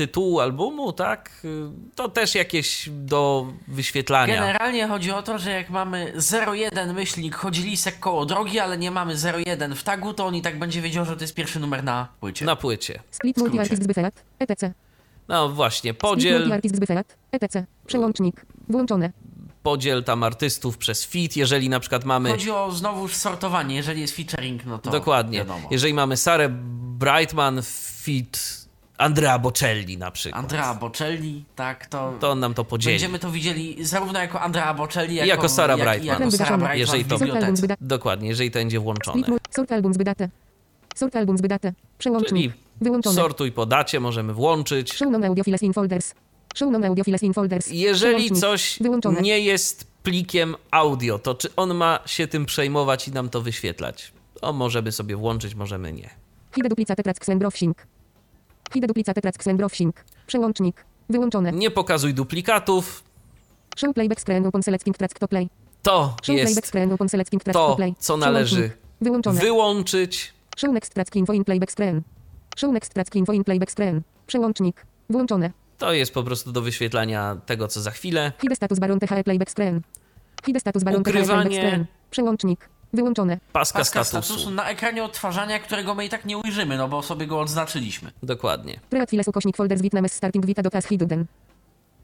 Speaker 3: tytułu albumu, tak? To też jakieś do wyświetlania.
Speaker 2: Generalnie chodzi o to, że jak mamy 01 myślnik, chodzi lisek koło drogi, ale nie mamy 01 w tagu, to on i tak będzie wiedział, że to jest pierwszy numer na płycie.
Speaker 3: Na płycie.
Speaker 4: split multi-artist zbyfelat, etc.
Speaker 3: No właśnie,
Speaker 4: Split
Speaker 3: podziel,
Speaker 4: multi-artist zbyfelat, etc. Przełącznik, włączone,
Speaker 3: podziel tam artystów przez feed, jeżeli na przykład mamy...
Speaker 2: Chodzi o znowuż sortowanie, jeżeli jest featuring, no to
Speaker 3: Dokładnie.
Speaker 2: wiadomo.
Speaker 3: Jeżeli mamy Sarę Brightman feed Andrea Bocelli na przykład,
Speaker 2: Andrea Bocelli, tak, to,
Speaker 3: to on nam to podzieli.
Speaker 2: będziemy to widzieli zarówno jako Andrea Bocelli, jako,
Speaker 3: jako Sarah
Speaker 2: jak,
Speaker 3: Brightman.
Speaker 2: i jako Sarah
Speaker 4: Wygaszone.
Speaker 2: Brightman
Speaker 3: Jeżeli to- Dokładnie, jeżeli to będzie włączone.
Speaker 4: sort album zbydate, sort album zbydate, przełącznik,
Speaker 3: Czyli
Speaker 4: wyłączone,
Speaker 3: sortuj po dacie, możemy włączyć.
Speaker 4: show non audio files in folders, show non audio files in folders,
Speaker 3: Jeżeli coś
Speaker 4: wyłączone.
Speaker 3: nie jest plikiem audio, to czy on ma się tym przejmować i nam to wyświetlać? O, możemy sobie włączyć, możemy nie.
Speaker 4: hit duplicate and browsing, hit duplicate tracks and browsing, przełącznik, wyłączone,
Speaker 3: Nie pokazuj duplikatów.
Speaker 4: show playback screen upon selecting track to play,
Speaker 3: To
Speaker 4: show playback
Speaker 3: jest
Speaker 4: track
Speaker 3: to,
Speaker 4: play,
Speaker 3: co należy
Speaker 4: wyłączone,
Speaker 3: wyłączyć.
Speaker 4: show next track info in playback screen, show next track info in playback screen, przełącznik, włączone,
Speaker 3: To jest po prostu do wyświetlania tego, co za chwilę.
Speaker 4: Hide status baron THE playback screen. Hide status baron THE playback screen. Przełącznik. Wyłączone.
Speaker 3: Paska,
Speaker 2: Paska
Speaker 3: statusu.
Speaker 2: statusu na ekranie odtwarzania, którego my i tak nie ujrzymy, no bo sobie go odznaczyliśmy.
Speaker 3: Dokładnie.
Speaker 4: Private files ukośnik folders Vietnamese starting vita do task hidden.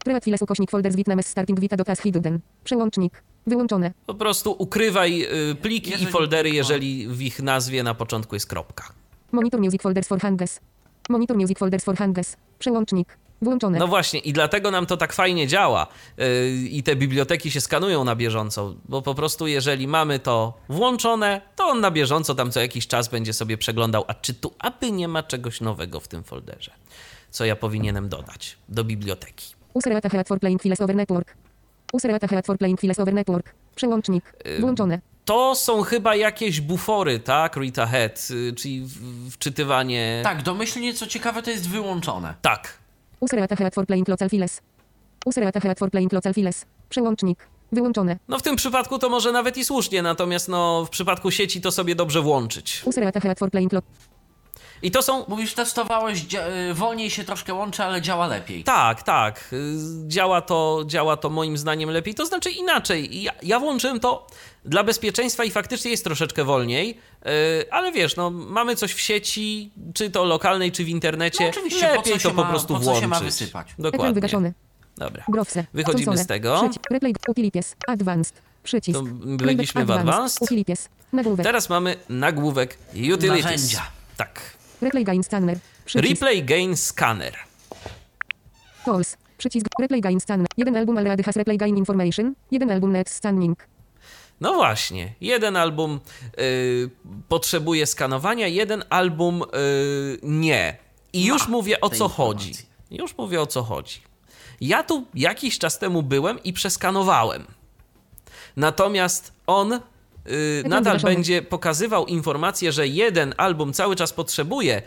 Speaker 4: Private files ukośnik folders Vietnamese starting vita do task hidden. Przełącznik. Wyłączone.
Speaker 3: Po prostu ukrywaj y, pliki i
Speaker 2: Jeżeli-
Speaker 3: foldery,
Speaker 2: no.
Speaker 3: jeżeli w ich nazwie na początku jest kropka.
Speaker 4: Monitor music folders for hangers. Monitor music folders for hangers. Przełącznik. Włączone.
Speaker 3: No właśnie, i dlatego nam to tak fajnie działa yy, i te biblioteki się skanują na bieżąco, bo po prostu jeżeli mamy to włączone, to on na bieżąco tam co jakiś czas będzie sobie przeglądał, a czy tu aby nie ma czegoś nowego w tym folderze, co ja powinienem dodać do biblioteki.
Speaker 4: Use reata head for playing files over network. Head for Playing Files over Network. Przełącznik. Włączone.
Speaker 3: To są chyba jakieś bufory, tak? Read ahead, y, czyli wczytywanie.
Speaker 2: Tak, domyślnie, co ciekawe, to jest wyłączone.
Speaker 3: Tak.
Speaker 4: User Head for Playing Local Files. User Head for Playing Local Files. Przełącznik. Wyłączone.
Speaker 3: No w tym przypadku to może nawet i słusznie, natomiast no w przypadku sieci to sobie dobrze włączyć.
Speaker 4: User Head for Playing Lo-
Speaker 3: I to są
Speaker 2: Mówisz, testowałeś, y, wolniej się troszkę łączy, ale działa lepiej.
Speaker 3: Tak, tak. Y, Działa to, działa to moim zdaniem lepiej. To znaczy inaczej. Ja, ja włączyłem to dla bezpieczeństwa i faktycznie jest troszeczkę wolniej, yy, ale wiesz, no, mamy coś w sieci, czy to lokalnej, czy w internecie.
Speaker 2: No oczywiście, po
Speaker 3: lepiej
Speaker 2: co się
Speaker 3: to po
Speaker 2: ma-
Speaker 3: prostu
Speaker 2: po
Speaker 3: włączyć.
Speaker 2: się ma wysypać?
Speaker 3: Dokładnie.
Speaker 4: wygaszony.
Speaker 3: Dobra.
Speaker 4: Browse.
Speaker 3: Wychodzimy z tego.
Speaker 4: Replay. Utilities. Advanced. Przycisk.
Speaker 3: To byliśmy w Advanced.
Speaker 4: Utilities. Nagłówek.
Speaker 3: Teraz mamy nagłówek Utilities.
Speaker 2: Narzędzia.
Speaker 3: Tak.
Speaker 4: Replay Gain Scanner. Przycisk.
Speaker 3: Replay Gain Scanner.
Speaker 4: Tools. Przycisk. Replay Gain Scanner. Jeden album Already has Replay Gain Information. Jeden album Net Scanning.
Speaker 3: No właśnie, jeden album y, potrzebuje skanowania, jeden album y, nie. I już
Speaker 2: Ma
Speaker 3: mówię o co chodzi.
Speaker 2: informacje.
Speaker 3: Już mówię o co chodzi. Ja tu jakiś czas temu byłem i przeskanowałem. Natomiast on nadal
Speaker 4: wygaszony.
Speaker 3: będzie pokazywał informację, że jeden album cały czas potrzebuje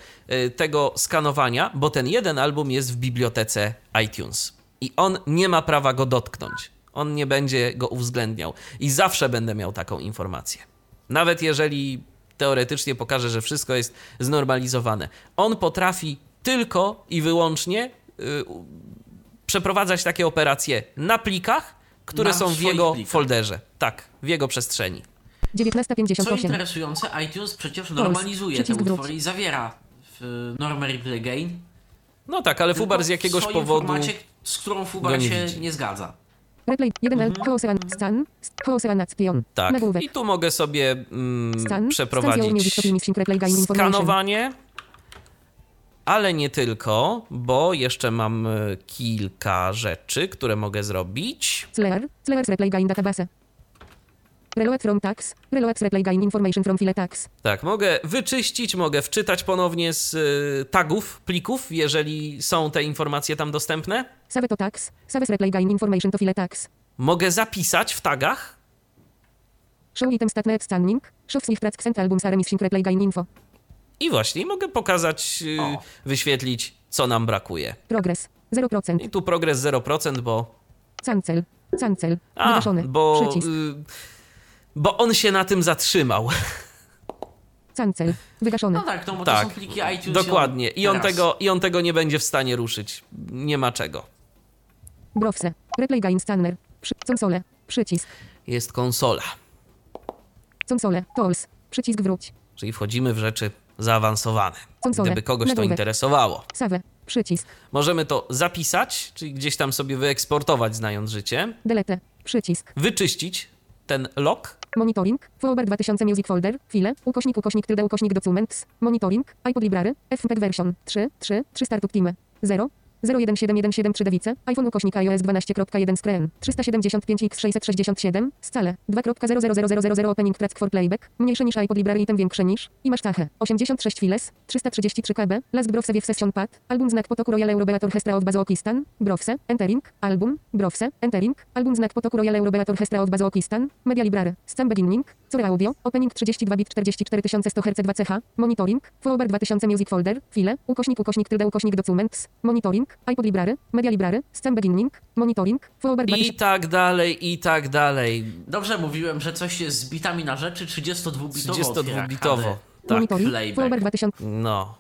Speaker 3: y, tego skanowania, bo ten jeden album jest w bibliotece iTunes. I on nie ma prawa go dotknąć. On nie będzie go uwzględniał. I zawsze będę miał taką informację. Nawet jeżeli teoretycznie pokaże, że wszystko jest znormalizowane. On potrafi tylko i wyłącznie y, u- przeprowadzać takie operacje na plikach, które
Speaker 2: Na
Speaker 3: są w jego
Speaker 2: plikach.
Speaker 3: folderze. Tak, w jego przestrzeni.
Speaker 2: Co
Speaker 4: 1958.
Speaker 2: interesujące, iTunes przecież normalizuje te
Speaker 4: Przycisk wróć.
Speaker 2: utwory i zawiera w normę Replay Gain.
Speaker 3: No tak, ale Fubar z jakiegoś powodu.
Speaker 2: formacie, z którą Fubar się
Speaker 3: widzi.
Speaker 2: nie zgadza.
Speaker 4: Replay. Jeden
Speaker 2: Mhm.
Speaker 4: album. Hoosean. Stan. Hoosean Spion.
Speaker 3: Tak.
Speaker 4: Nagłówek.
Speaker 3: I tu mogę sobie mm,
Speaker 4: Stan.
Speaker 3: Przeprowadzić skanowanie. Ale nie tylko, bo jeszcze mam e, kilka rzeczy, które mogę zrobić.
Speaker 4: Clear. Clear's Replay Gain Database. Reload from tax. Reload Replay Gain Information from file tax.
Speaker 3: Tak, mogę wyczyścić, mogę wczytać ponownie z y, tagów, plików, jeżeli są te informacje tam dostępne.
Speaker 4: Save to tax. Save Replay Gain Information to file tax.
Speaker 3: Mogę zapisać w tagach.
Speaker 4: Show item stat net scanning. Show swift tracks and are missing Replay Gain info.
Speaker 3: I właśnie mogę pokazać, y, wyświetlić, co nam brakuje.
Speaker 4: Progress. 0%.
Speaker 3: I tu progres 0%, bo.
Speaker 4: Cancel. Cancel.
Speaker 3: A,
Speaker 4: Wygaszony.
Speaker 3: bo.
Speaker 4: Przycisk.
Speaker 3: Y, bo on się na tym zatrzymał.
Speaker 4: Cancel. Wygaszony.
Speaker 2: No tak, no bo to
Speaker 3: tak,
Speaker 2: są pliki iTunes.
Speaker 3: dokładnie. I on,
Speaker 2: teraz.
Speaker 3: tego, I on tego nie będzie w stanie ruszyć. Nie ma czego.
Speaker 4: Browse. Replay Gain Scanner. Przy... Console. Przycisk.
Speaker 3: Jest konsola,
Speaker 4: Console. Tools. Przycisk wróć.
Speaker 3: czyli wchodzimy w rzeczy zaawansowane.
Speaker 4: Konsole.
Speaker 3: Gdyby kogoś to interesowało.
Speaker 4: Save. Przycisk.
Speaker 3: Możemy to zapisać, czyli gdzieś tam sobie wyeksportować, znając życie,
Speaker 4: Delete. Przycisk.
Speaker 3: wyczyścić ten log.
Speaker 4: Monitoring. Forward 2000 Music Folder. File. Ukośnik ukośnik tylde ukośnik documents. Monitoring. iPod Library. FMPEG version 3. 3. 3 startup team. 0. 017173 Dewice. iPhone ukośnik iOS 12.1 screen. 375x667. Scale. 2.0000000 opening track for playback. Mniejsze niż iPod Library item większe niż. I masz tachę. 86 files. 333 KB. Last Browse Wiew Session Pad. Album znak potoku Royal Eurobeat Orchestra of Bazokistan. Browse. Entering. Album. Browse. Entering. Album znak potoku Royal Eurobeat Orchestra of Bazokistan. Media Library. Stem Beginning. Core Audio. Opening 32 bit 44100 Hz 2 CH. Monitoring. Forward 2000 Music Folder. File. Ukośnik ukośnik tylde ukośnik documents. Monitoring. iPod Library. Media Library. Stem Beginning. Monitoring.
Speaker 3: I
Speaker 4: 2000.
Speaker 3: tak dalej, i tak dalej.
Speaker 2: Dobrze mówiłem, że coś jest z bitami na rzeczy 32-bitowo.
Speaker 3: 32-bitowo. Tak.
Speaker 4: Monitoring.
Speaker 2: playback.
Speaker 4: Forward 2000.
Speaker 3: No.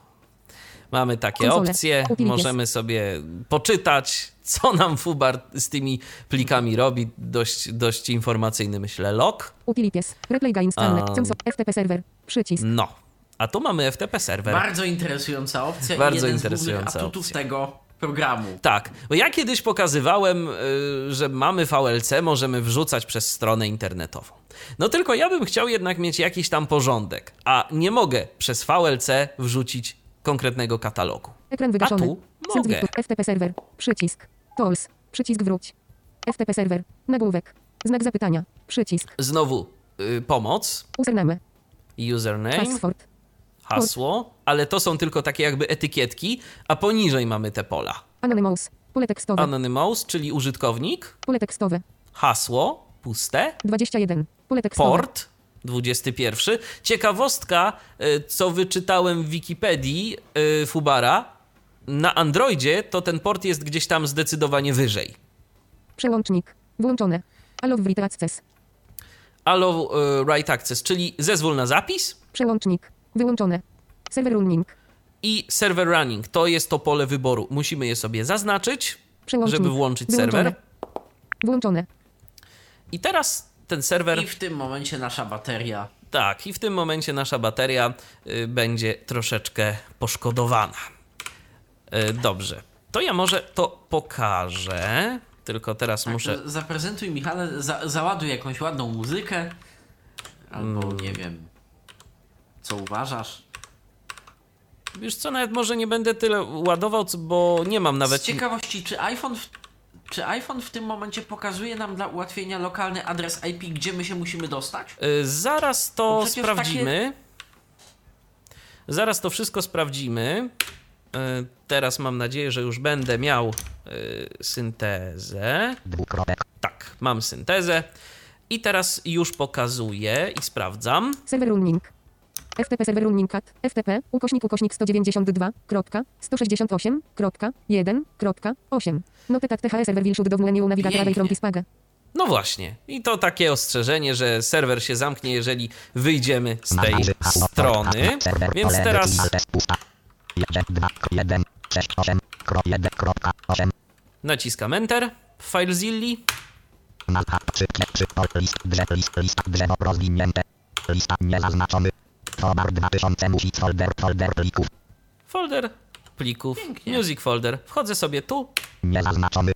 Speaker 3: Mamy takie
Speaker 4: Konsole.
Speaker 3: opcje,
Speaker 4: Utilities.
Speaker 3: możemy sobie poczytać, co nam Fubar z tymi plikami robi. Dość, dość informacyjny, myślę, log.
Speaker 4: Utilities. Replay.
Speaker 3: Um.
Speaker 4: Console. FTP Server. Przycisk.
Speaker 3: No. A tu mamy FTP serwer.
Speaker 2: Bardzo interesująca opcja
Speaker 3: Bardzo
Speaker 2: i jeden
Speaker 3: interesująca
Speaker 2: z
Speaker 3: opcja.
Speaker 2: tego programu.
Speaker 3: Tak, bo ja kiedyś pokazywałem, y, że mamy VLC, możemy wrzucać przez stronę internetową. No tylko ja bym chciał jednak mieć jakiś tam porządek, a nie mogę przez VLC wrzucić konkretnego katalogu.
Speaker 4: Ekran wygaszony.
Speaker 3: A tu mogę.
Speaker 4: FTP Server. Przycisk. Tools. Przycisk wróć. FTP Server. Nagłówek. Znak zapytania. Przycisk.
Speaker 3: Znowu y, pomoc,
Speaker 4: Username.
Speaker 3: username,
Speaker 4: Password.
Speaker 3: hasło, ale to są tylko takie jakby etykietki, a poniżej mamy te pola.
Speaker 4: Anonymous. Pole tekstowe.
Speaker 3: Anonymous, czyli użytkownik,
Speaker 4: Pole tekstowe.
Speaker 3: hasło puste,
Speaker 4: 21. Pole tekstowe.
Speaker 3: port 21. Ciekawostka, y, co wyczytałem w Wikipedii y, Fubara, na Androidzie to ten port jest gdzieś tam zdecydowanie wyżej.
Speaker 4: Przełącznik. Włączone. Allow write access.
Speaker 3: Allow y, write access, czyli zezwól na zapis
Speaker 4: Przełącznik. Wyłączone. Server running.
Speaker 3: i server running. To jest to pole wyboru. Musimy je sobie zaznaczyć,
Speaker 4: Przełącznik.
Speaker 3: żeby włączyć
Speaker 4: Wyłączone.
Speaker 3: serwer.
Speaker 4: Włączone.
Speaker 3: I teraz ten serwer
Speaker 2: I w tym momencie nasza bateria.
Speaker 3: Tak, i w tym momencie nasza bateria y, będzie troszeczkę poszkodowana. Y, dobrze, to ja może to pokażę, tylko teraz
Speaker 2: Tak,
Speaker 3: muszę.
Speaker 2: Zaprezentuj, Michale, za, załaduj jakąś ładną muzykę. Albo
Speaker 3: Mm.
Speaker 2: nie wiem. Co uważasz?
Speaker 3: Wiesz co, nawet może nie będę tyle ładował, bo nie mam nawet.
Speaker 2: Z ciekawości, czy iPhone, w, czy iPhone w tym momencie pokazuje nam dla ułatwienia lokalny adres IP, gdzie my się musimy dostać?
Speaker 3: Y, Zaraz to sprawdzimy. Zaraz to wszystko sprawdzimy. Y, Teraz mam nadzieję, że już będę miał y, syntezę. Tak, mam syntezę. I teraz już pokazuję i sprawdzam.
Speaker 4: Server running. FTP server running cat. FTP ukośnik ukośnik 192.1.1.8. Notetat THE server will should do menu navigatora
Speaker 2: Pięknie.
Speaker 4: from this page.
Speaker 3: No właśnie. I to takie ostrzeżenie, że serwer się zamknie, jeżeli wyjdziemy z tej strony. Więc teraz naciskam Enter w FileZilli.
Speaker 6: Mapa, czy, czy, pol, list, drzew, list, list, drzewo rozwinięte. Lista niezaznaczony. Towar 2000 musi folder, folder plików.
Speaker 3: Folder plików.
Speaker 2: Pięknie.
Speaker 3: Music folder. Wchodzę sobie tu.
Speaker 6: Niezaznaczony.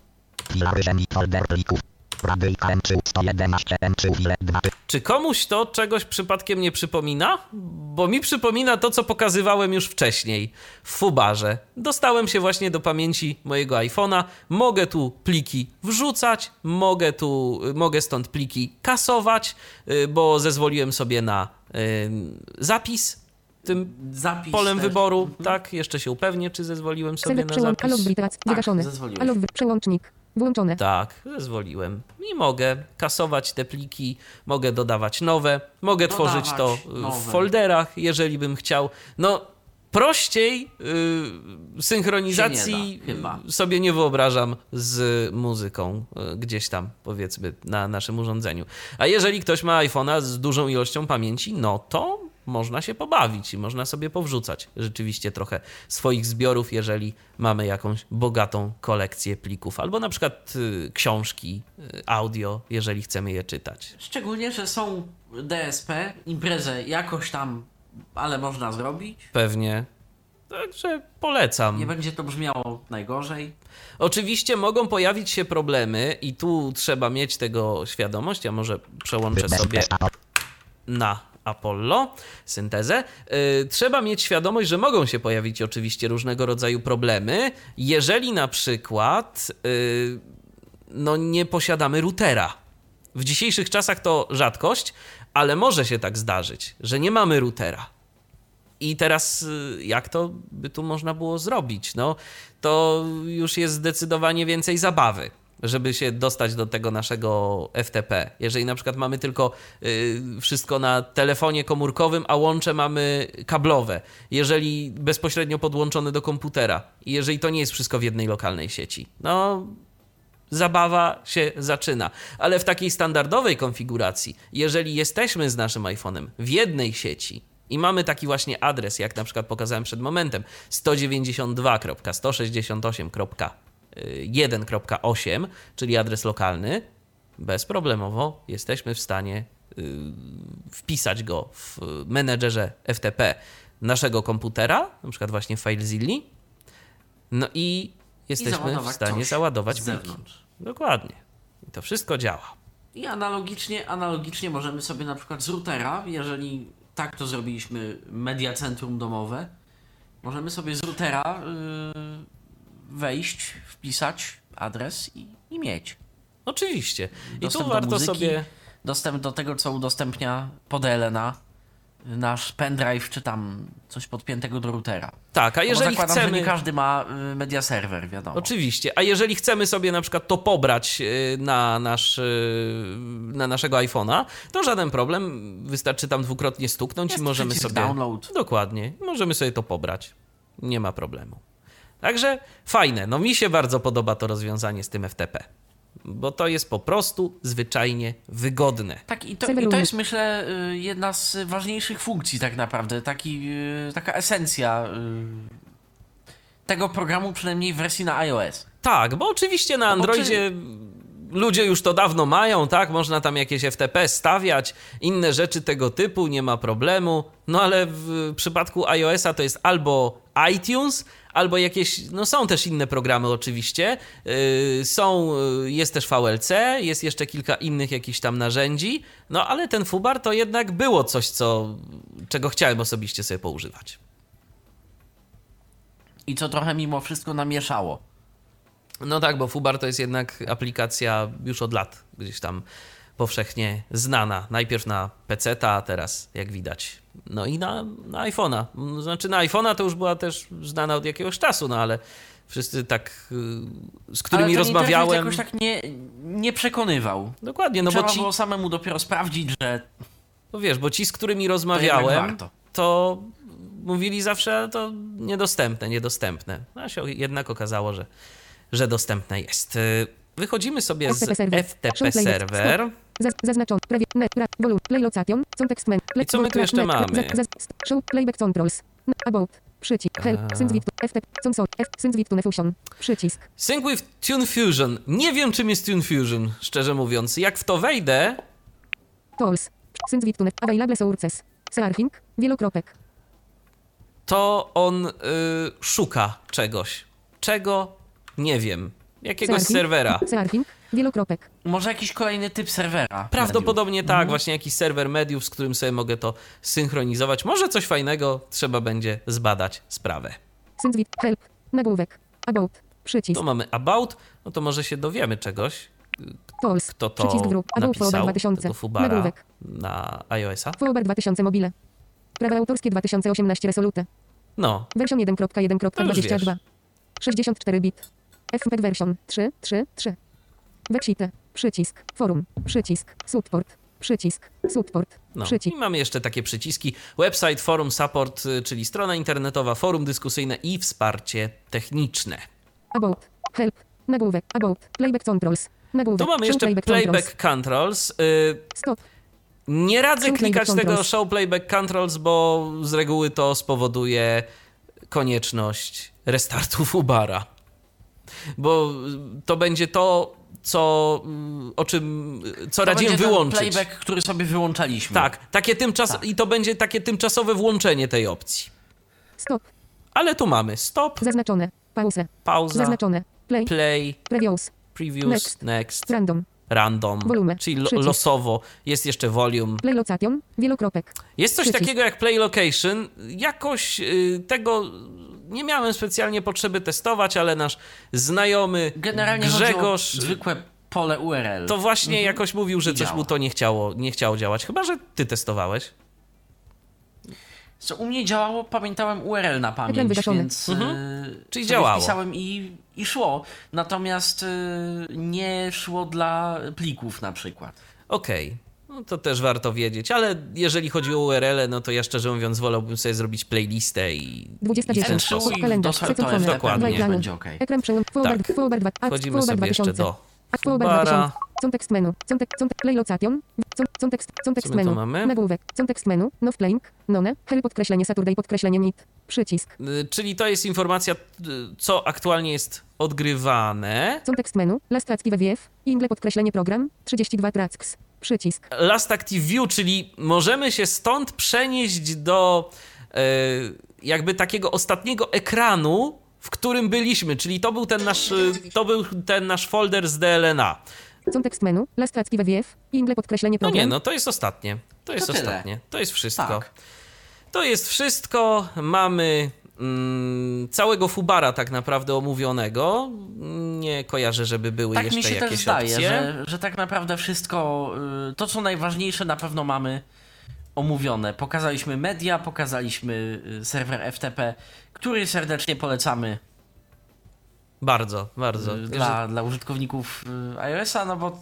Speaker 6: Filary folder plików. Radyjka M3 111 M3 ile 2
Speaker 3: Czy komuś to czegoś przypadkiem nie przypomina? Bo mi przypomina to, co pokazywałem już wcześniej w Fubarze. Dostałem się właśnie do pamięci mojego iPhone'a. Mogę tu pliki wrzucać, mogę tu, mogę stąd pliki kasować, y, bo zezwoliłem sobie na y, zapis tym
Speaker 2: Zapis
Speaker 3: polem
Speaker 2: też.
Speaker 3: wyboru. Tak, jeszcze się upewnię, czy zezwoliłem sobie na zapis.
Speaker 4: access. Wygaszone.
Speaker 2: zezwoliłeś.
Speaker 4: Wr- przełącznik. Włączone.
Speaker 3: Tak, zezwoliłem. I mogę kasować te pliki, mogę dodawać nowe, mogę
Speaker 2: Dodawać
Speaker 3: tworzyć to
Speaker 2: nowe.
Speaker 3: w folderach, jeżeli bym chciał. No, prościej y, synchronizacji
Speaker 2: nie da, chyba.
Speaker 3: sobie nie wyobrażam z muzyką y, gdzieś tam, powiedzmy, na naszym urządzeniu. A jeżeli ktoś ma iPhone'a z dużą ilością pamięci, no to można się pobawić i można sobie powrzucać rzeczywiście trochę swoich zbiorów, jeżeli mamy jakąś bogatą kolekcję plików, albo na przykład y, książki, y, audio, jeżeli chcemy je czytać.
Speaker 2: Szczególnie, że są DSP, imprezę jakoś tam, ale można zrobić.
Speaker 3: Pewnie. Także polecam.
Speaker 2: Nie będzie to brzmiało najgorzej.
Speaker 3: Oczywiście mogą pojawić się problemy i tu trzeba mieć tego świadomość. Ja może przełączę sobie na Apollo, syntezę. Yy, trzeba mieć świadomość, że mogą się pojawić oczywiście różnego rodzaju problemy, jeżeli na przykład yy, no nie posiadamy routera. W dzisiejszych czasach to rzadkość, ale może się tak zdarzyć, że nie mamy routera. I teraz y, jak to by tu można było zrobić? No, to już jest zdecydowanie więcej zabawy, żeby się dostać do tego naszego FTP. Jeżeli na przykład mamy tylko y, wszystko na telefonie komórkowym, a łącze mamy kablowe, jeżeli bezpośrednio podłączone do komputera, jeżeli to nie jest wszystko w jednej lokalnej sieci, no zabawa się zaczyna. Ale w takiej standardowej konfiguracji, jeżeli jesteśmy z naszym iPhone'em w jednej sieci i mamy taki właśnie adres, jak na przykład pokazałem przed momentem, 192.168.1.8, czyli adres lokalny, bezproblemowo jesteśmy w stanie y, wpisać go w menedżerze FTP naszego komputera, na przykład właśnie w FileZilli, no i jesteśmy w
Speaker 2: załadować
Speaker 3: stanie załadować pliki.
Speaker 2: zewnątrz.
Speaker 3: Dokładnie. I to wszystko działa.
Speaker 2: I analogicznie, analogicznie możemy sobie na przykład z routera, jeżeli tak to zrobiliśmy media centrum domowe, możemy sobie z routera yy, wejść, wpisać adres i, i mieć.
Speaker 3: Oczywiście. I
Speaker 2: Dostęp
Speaker 3: tu
Speaker 2: do
Speaker 3: warto
Speaker 2: muzyki.
Speaker 3: sobie.
Speaker 2: Dostęp do tego, co udostępnia podele na nasz pendrive, czy tam coś podpiętego do routera.
Speaker 3: Tak, a
Speaker 2: No
Speaker 3: jeżeli
Speaker 2: zakładam, że
Speaker 3: chcemy...
Speaker 2: nie każdy ma y, media server, wiadomo.
Speaker 3: Oczywiście. A jeżeli chcemy sobie na przykład to pobrać y, na, nasz, y, na naszego iPhone'a, to żaden problem. Wystarczy tam dwukrotnie stuknąć
Speaker 2: Jest
Speaker 3: i możemy sobie.
Speaker 2: download.
Speaker 3: Dokładnie. Możemy sobie to pobrać. Nie ma problemu. Także fajne. No mi się bardzo podoba to rozwiązanie z tym FTP. Bo to jest po prostu zwyczajnie wygodne.
Speaker 2: Tak, i to, i to jest myślę y, jedna z ważniejszych funkcji tak naprawdę, taki, y, taka esencja y, tego programu, przynajmniej w wersji na iOS.
Speaker 3: Tak, bo oczywiście na
Speaker 2: No
Speaker 3: Androidzie ludzie już to dawno mają, tak? Można tam jakieś FTP stawiać, inne rzeczy tego typu, nie ma problemu. No ale w przypadku iOS-a to jest albo iTunes, albo jakieś, no są też inne programy oczywiście. Yy, są, yy, jest też VLC, jest jeszcze kilka innych jakichś tam narzędzi, no ale ten Fubar to jednak było coś, co, czego chciałem osobiście sobie poużywać.
Speaker 2: I co trochę mimo wszystko namieszało.
Speaker 3: No tak, bo Fubar to jest jednak aplikacja już od lat gdzieś tam powszechnie znana. Najpierw na PC, a teraz jak widać. No i na, na iPhone'a. Znaczy na iPhone'a to już była też znana od jakiegoś czasu, no ale wszyscy tak, y, z którymi
Speaker 2: Ale
Speaker 3: rozmawiałem.
Speaker 2: interfejs jakoś tak nie, nie przekonywał.
Speaker 3: Dokładnie, no
Speaker 2: Trzeba
Speaker 3: bo ci,
Speaker 2: było samemu dopiero sprawdzić, że
Speaker 3: no wiesz, bo ci, z którymi
Speaker 2: to
Speaker 3: rozmawiałem,
Speaker 2: warto.
Speaker 3: to mówili zawsze to niedostępne, niedostępne. No się jednak okazało, że, że dostępne jest. Wychodzimy sobie z
Speaker 4: FTP serwer. Zaznaczony. Prawie. Net. Ra. Volume. Play location. Context men.
Speaker 3: I co my tu jeszcze mamy?
Speaker 4: Show playback controls. About. Przycisk. Help. Sync with. FTP. Console. F. Sync with Fusion. Przycisk.
Speaker 3: Sync with Tune Fusion. Nie wiem, czym jest Tune Fusion, szczerze mówiąc. Jak w to wejdę,
Speaker 4: Tools. Sync with Tune. Available sources. Searching. Wielokropek.
Speaker 3: to on y, szuka czegoś. Czego? Nie wiem. Jakiegoś
Speaker 4: Searching.
Speaker 3: serwera.
Speaker 4: Searching. Wielokropek.
Speaker 2: może jakiś kolejny typ serwera.
Speaker 3: Prawdopodobnie tak, właśnie jakiś serwer mediów, z którym sobie mogę to synchronizować. Może coś fajnego, trzeba będzie zbadać sprawę.
Speaker 4: Sync with. Help. Nagłówek. About. Przycisk.
Speaker 3: Tu mamy About, no to może się dowiemy czegoś,
Speaker 4: Tools.
Speaker 3: kto to
Speaker 4: Przycisk wróg. About
Speaker 3: napisał,
Speaker 4: 2000.
Speaker 3: tego Fubara
Speaker 4: Nagłówek.
Speaker 3: na iOS-a.
Speaker 4: Foobar 2000 mobile. Prawa autorskie 2018 Resolute.
Speaker 3: No,
Speaker 4: Version 1.1.22. 64 bit. FMPEG version 3, 3, 3. Wexite. Przycisk. Forum. Przycisk. Support. Przycisk. Support.
Speaker 3: No.
Speaker 4: Przycisk.
Speaker 3: I mamy jeszcze takie przyciski: website, forum, support, czyli strona internetowa, forum dyskusyjne i wsparcie techniczne.
Speaker 4: About. Help. Nagłówek. About. Playback controls. Nagłówek.
Speaker 3: Tu mamy jeszcze
Speaker 4: playback,
Speaker 3: playback
Speaker 4: controls.
Speaker 3: Y,
Speaker 4: Stop.
Speaker 3: Nie radzę
Speaker 4: Show
Speaker 3: klikać tego
Speaker 4: controls.
Speaker 3: show playback controls, bo z reguły to spowoduje konieczność restartu Ubara. Bo to będzie to, co, y, o czym, co
Speaker 2: To
Speaker 3: radziłem wyłączyć.
Speaker 2: playback, który sobie wyłączaliśmy.
Speaker 3: Tak, takie tymczas
Speaker 2: Tak.
Speaker 3: i to będzie takie tymczasowe włączenie tej opcji.
Speaker 4: Stop.
Speaker 3: Ale tu mamy stop,
Speaker 4: Zaznaczone. Pause.
Speaker 3: pauza,
Speaker 4: Zaznaczone. Play.
Speaker 3: play,
Speaker 4: Previous.
Speaker 3: previews,
Speaker 4: Next.
Speaker 3: next,
Speaker 4: Random.
Speaker 3: random,
Speaker 4: Volume.
Speaker 3: czyli lo- losowo. Jest jeszcze volume.
Speaker 4: Play location. Wielokropek.
Speaker 3: Jest coś
Speaker 4: Przycisk.
Speaker 3: takiego jak Play Location. Jakoś y, tego nie miałem specjalnie potrzeby testować, ale nasz znajomy
Speaker 2: Generalnie
Speaker 3: Grzegorz
Speaker 2: zwykłe pole URL.
Speaker 3: to właśnie jakoś mówił, że
Speaker 2: I
Speaker 3: coś
Speaker 2: działa.
Speaker 3: mu to nie chciało, nie chciało działać. Chyba, że ty testowałeś.
Speaker 2: Co u mnie działało, pamiętałem URL na pamięć, więc
Speaker 3: Mhm.
Speaker 2: y,
Speaker 3: Czyli działało.
Speaker 2: wpisałem i, i szło. Natomiast y, nie szło dla plików na przykład.
Speaker 3: Okej. No to też warto wiedzieć, ale jeżeli chodzi o URL, no to ja szczerze mówiąc wolałbym sobie zrobić playlistę i, i w
Speaker 4: 29.
Speaker 3: ten
Speaker 2: Entry
Speaker 3: sposób.
Speaker 2: i
Speaker 4: Kalendarz.
Speaker 2: do- to
Speaker 3: Dokładnie.
Speaker 2: Będzie ok.
Speaker 4: Ekran przełom. Forward.
Speaker 3: Tak.
Speaker 4: Forward 2.
Speaker 3: Wchodzimy
Speaker 4: Forward
Speaker 3: sobie jeszcze
Speaker 4: 2000.
Speaker 3: do Fubara.
Speaker 4: 2000. Context menu. Context, context, play location. Context
Speaker 3: Co my tu
Speaker 4: menu.
Speaker 3: mamy?
Speaker 4: Nagłówek. Context menu. No playing. None. Hell podkreślenie Saturday podkreślenie NIT. Przycisk.
Speaker 3: Y, Czyli to jest informacja, y, co aktualnie jest odgrywane.
Speaker 4: Context menu. Last Active WF. Ingle podkreślenie program. 32 tracks. Przycisk.
Speaker 3: Last Active View, czyli możemy się stąd przenieść do e, jakby takiego ostatniego ekranu, w którym byliśmy, czyli to był ten nasz, e, to był ten nasz folder z DLNA.
Speaker 4: Context menu. Last Active WF. Ingle podkreślenie
Speaker 3: No
Speaker 4: program.
Speaker 3: nie, no to jest ostatnie. To jest
Speaker 2: tyle.
Speaker 3: ostatnie. To jest wszystko.
Speaker 2: Tak.
Speaker 3: To jest wszystko. Mamy całego Fubara tak naprawdę omówionego. Nie kojarzę, żeby były
Speaker 2: Tak
Speaker 3: jeszcze
Speaker 2: mi się
Speaker 3: jakieś
Speaker 2: też zdaje,
Speaker 3: opcje.
Speaker 2: że, że tak naprawdę wszystko, y, to co najważniejsze na pewno mamy omówione. Pokazaliśmy media, pokazaliśmy y, serwer FTP, który serdecznie polecamy
Speaker 3: Bardzo, bardzo.
Speaker 2: y, dla, dla użytkowników iOS-a, no bo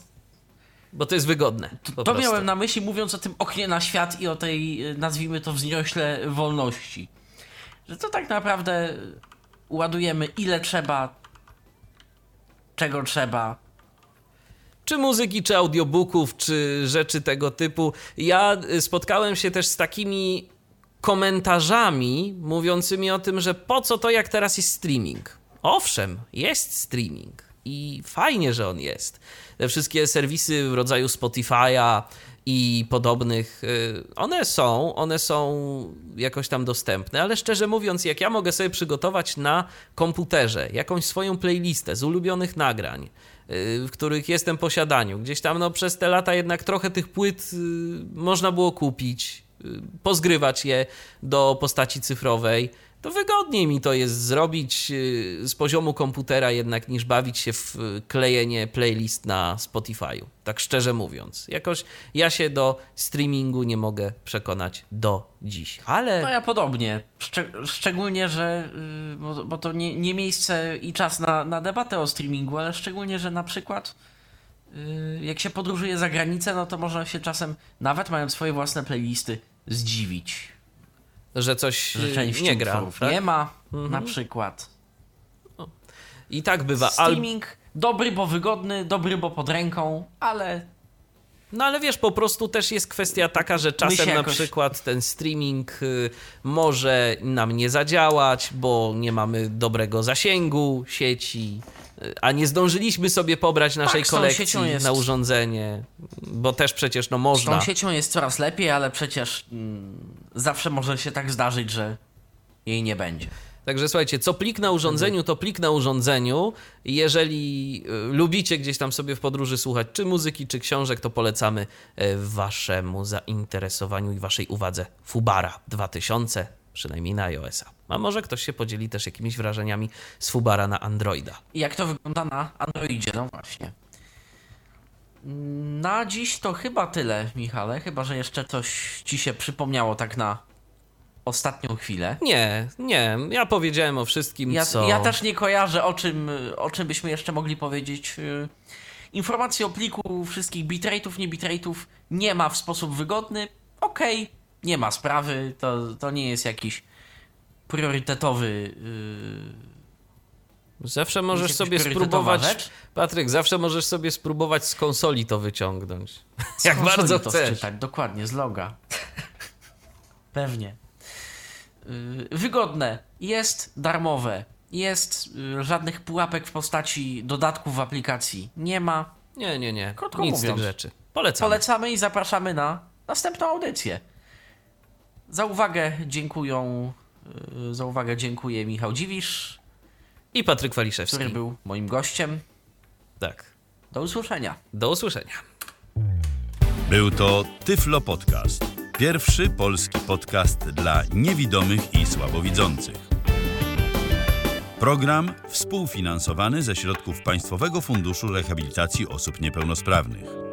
Speaker 3: Bo to jest wygodne.
Speaker 2: to
Speaker 3: prostu.
Speaker 2: miałem na myśli mówiąc o tym oknie na świat i o tej, nazwijmy to wzniośle, wolności. Że to tak naprawdę ładujemy ile trzeba, czego trzeba.
Speaker 3: czy muzyki, czy audiobooków, czy rzeczy tego typu. Ja y, spotkałem się też z takimi komentarzami mówiącymi o tym, że po co to, jak teraz jest streaming. Owszem, jest streaming i fajnie, że on jest. Te wszystkie serwisy w rodzaju Spotify'a i podobnych, y, one są, one są jakoś tam dostępne, ale szczerze mówiąc, jak ja mogę sobie przygotować na komputerze jakąś swoją playlistę z ulubionych nagrań, y, w których jestem posiadaniu. Gdzieś tam no, przez te lata jednak trochę tych płyt y, można było kupić, pozgrywać je do postaci cyfrowej. To wygodniej mi to jest zrobić y, z poziomu komputera jednak niż bawić się w y, klejenie playlist na Spotify'u. Tak szczerze mówiąc. Jakoś ja się do streamingu nie mogę przekonać do dziś. Ale
Speaker 2: No ja podobnie. Szcze- szczególnie, że. y, Bo, bo to nie, nie miejsce i czas na, na debatę o streamingu, ale szczególnie, że na przykład. Jak się podróżuje za granicę, no to można się czasem, nawet mając swoje własne playlisty, zdziwić.
Speaker 3: Że coś
Speaker 2: Że
Speaker 3: y, nie gra. Tak?
Speaker 2: nie ma, na przykład.
Speaker 3: I tak bywa. Al...
Speaker 2: Streaming dobry, bo wygodny, dobry, bo pod ręką, ale
Speaker 3: No ale wiesz, po prostu też jest kwestia taka, że czasem
Speaker 2: się
Speaker 3: na
Speaker 2: jakoś-
Speaker 3: przykład ten streaming y, może nam nie zadziałać, bo nie mamy dobrego zasięgu sieci, y, a nie zdążyliśmy sobie pobrać naszej
Speaker 2: Tak, z tą
Speaker 3: kolekcji na urządzenie, bo też przecież no
Speaker 2: z
Speaker 3: można.
Speaker 2: tą siecią jest coraz lepiej, ale przecież mm, zawsze może się tak zdarzyć, że jej nie będzie.
Speaker 3: Także słuchajcie, co plik na urządzeniu, to plik na urządzeniu. Jeżeli y, lubicie gdzieś tam sobie w podróży słuchać czy muzyki, czy książek, to polecamy y, waszemu zainteresowaniu i waszej uwadze Fubara 2000, przynajmniej na iOS-a. A może ktoś się podzieli też jakimiś wrażeniami z Fubara na Androida.
Speaker 2: I jak to wygląda na Androidzie, no właśnie. Na dziś to chyba tyle, Michale. Chyba, że jeszcze coś ci się przypomniało tak na ostatnią chwilę.
Speaker 3: Nie, nie, ja powiedziałem o wszystkim,
Speaker 2: Ja,
Speaker 3: co...
Speaker 2: ja też nie kojarzę, o czym, o czym byśmy jeszcze mogli powiedzieć. Y, Informacji o pliku wszystkich bitrate'ów, nie bitrate'ów nie ma w sposób wygodny. Okej, nie ma sprawy, to, to nie jest jakiś priorytetowy. Yy,
Speaker 3: Zawsze możesz sobie spróbować... Patryk, zawsze możesz sobie spróbować z konsoli to wyciągnąć.
Speaker 2: z [LAUGHS]
Speaker 3: Jak bardzo
Speaker 2: to
Speaker 3: chcesz.
Speaker 2: Wczytać, dokładnie, z loga. [LAUGHS] Pewnie. Yy, wygodne. Jest darmowe. Jest yy, żadnych pułapek w postaci dodatków w aplikacji. Nie ma.
Speaker 3: Nie, nie, nie.
Speaker 2: Krótko
Speaker 3: Nic z
Speaker 2: mówiąc.
Speaker 3: tych rzeczy. Polecam.
Speaker 2: Polecamy i zapraszamy na następną audycję. Za uwagę dziękują. yy, Za uwagę dziękuję Michał Dziwisz,
Speaker 3: I Patryk Waliszewski.
Speaker 2: który był moim gościem.
Speaker 3: Tak.
Speaker 2: Do usłyszenia.
Speaker 3: Do usłyszenia.
Speaker 1: Był to Tyflo Podcast. Pierwszy polski podcast dla niewidomych i słabowidzących. Program współfinansowany ze środków Państwowego Funduszu Rehabilitacji Osób Niepełnosprawnych.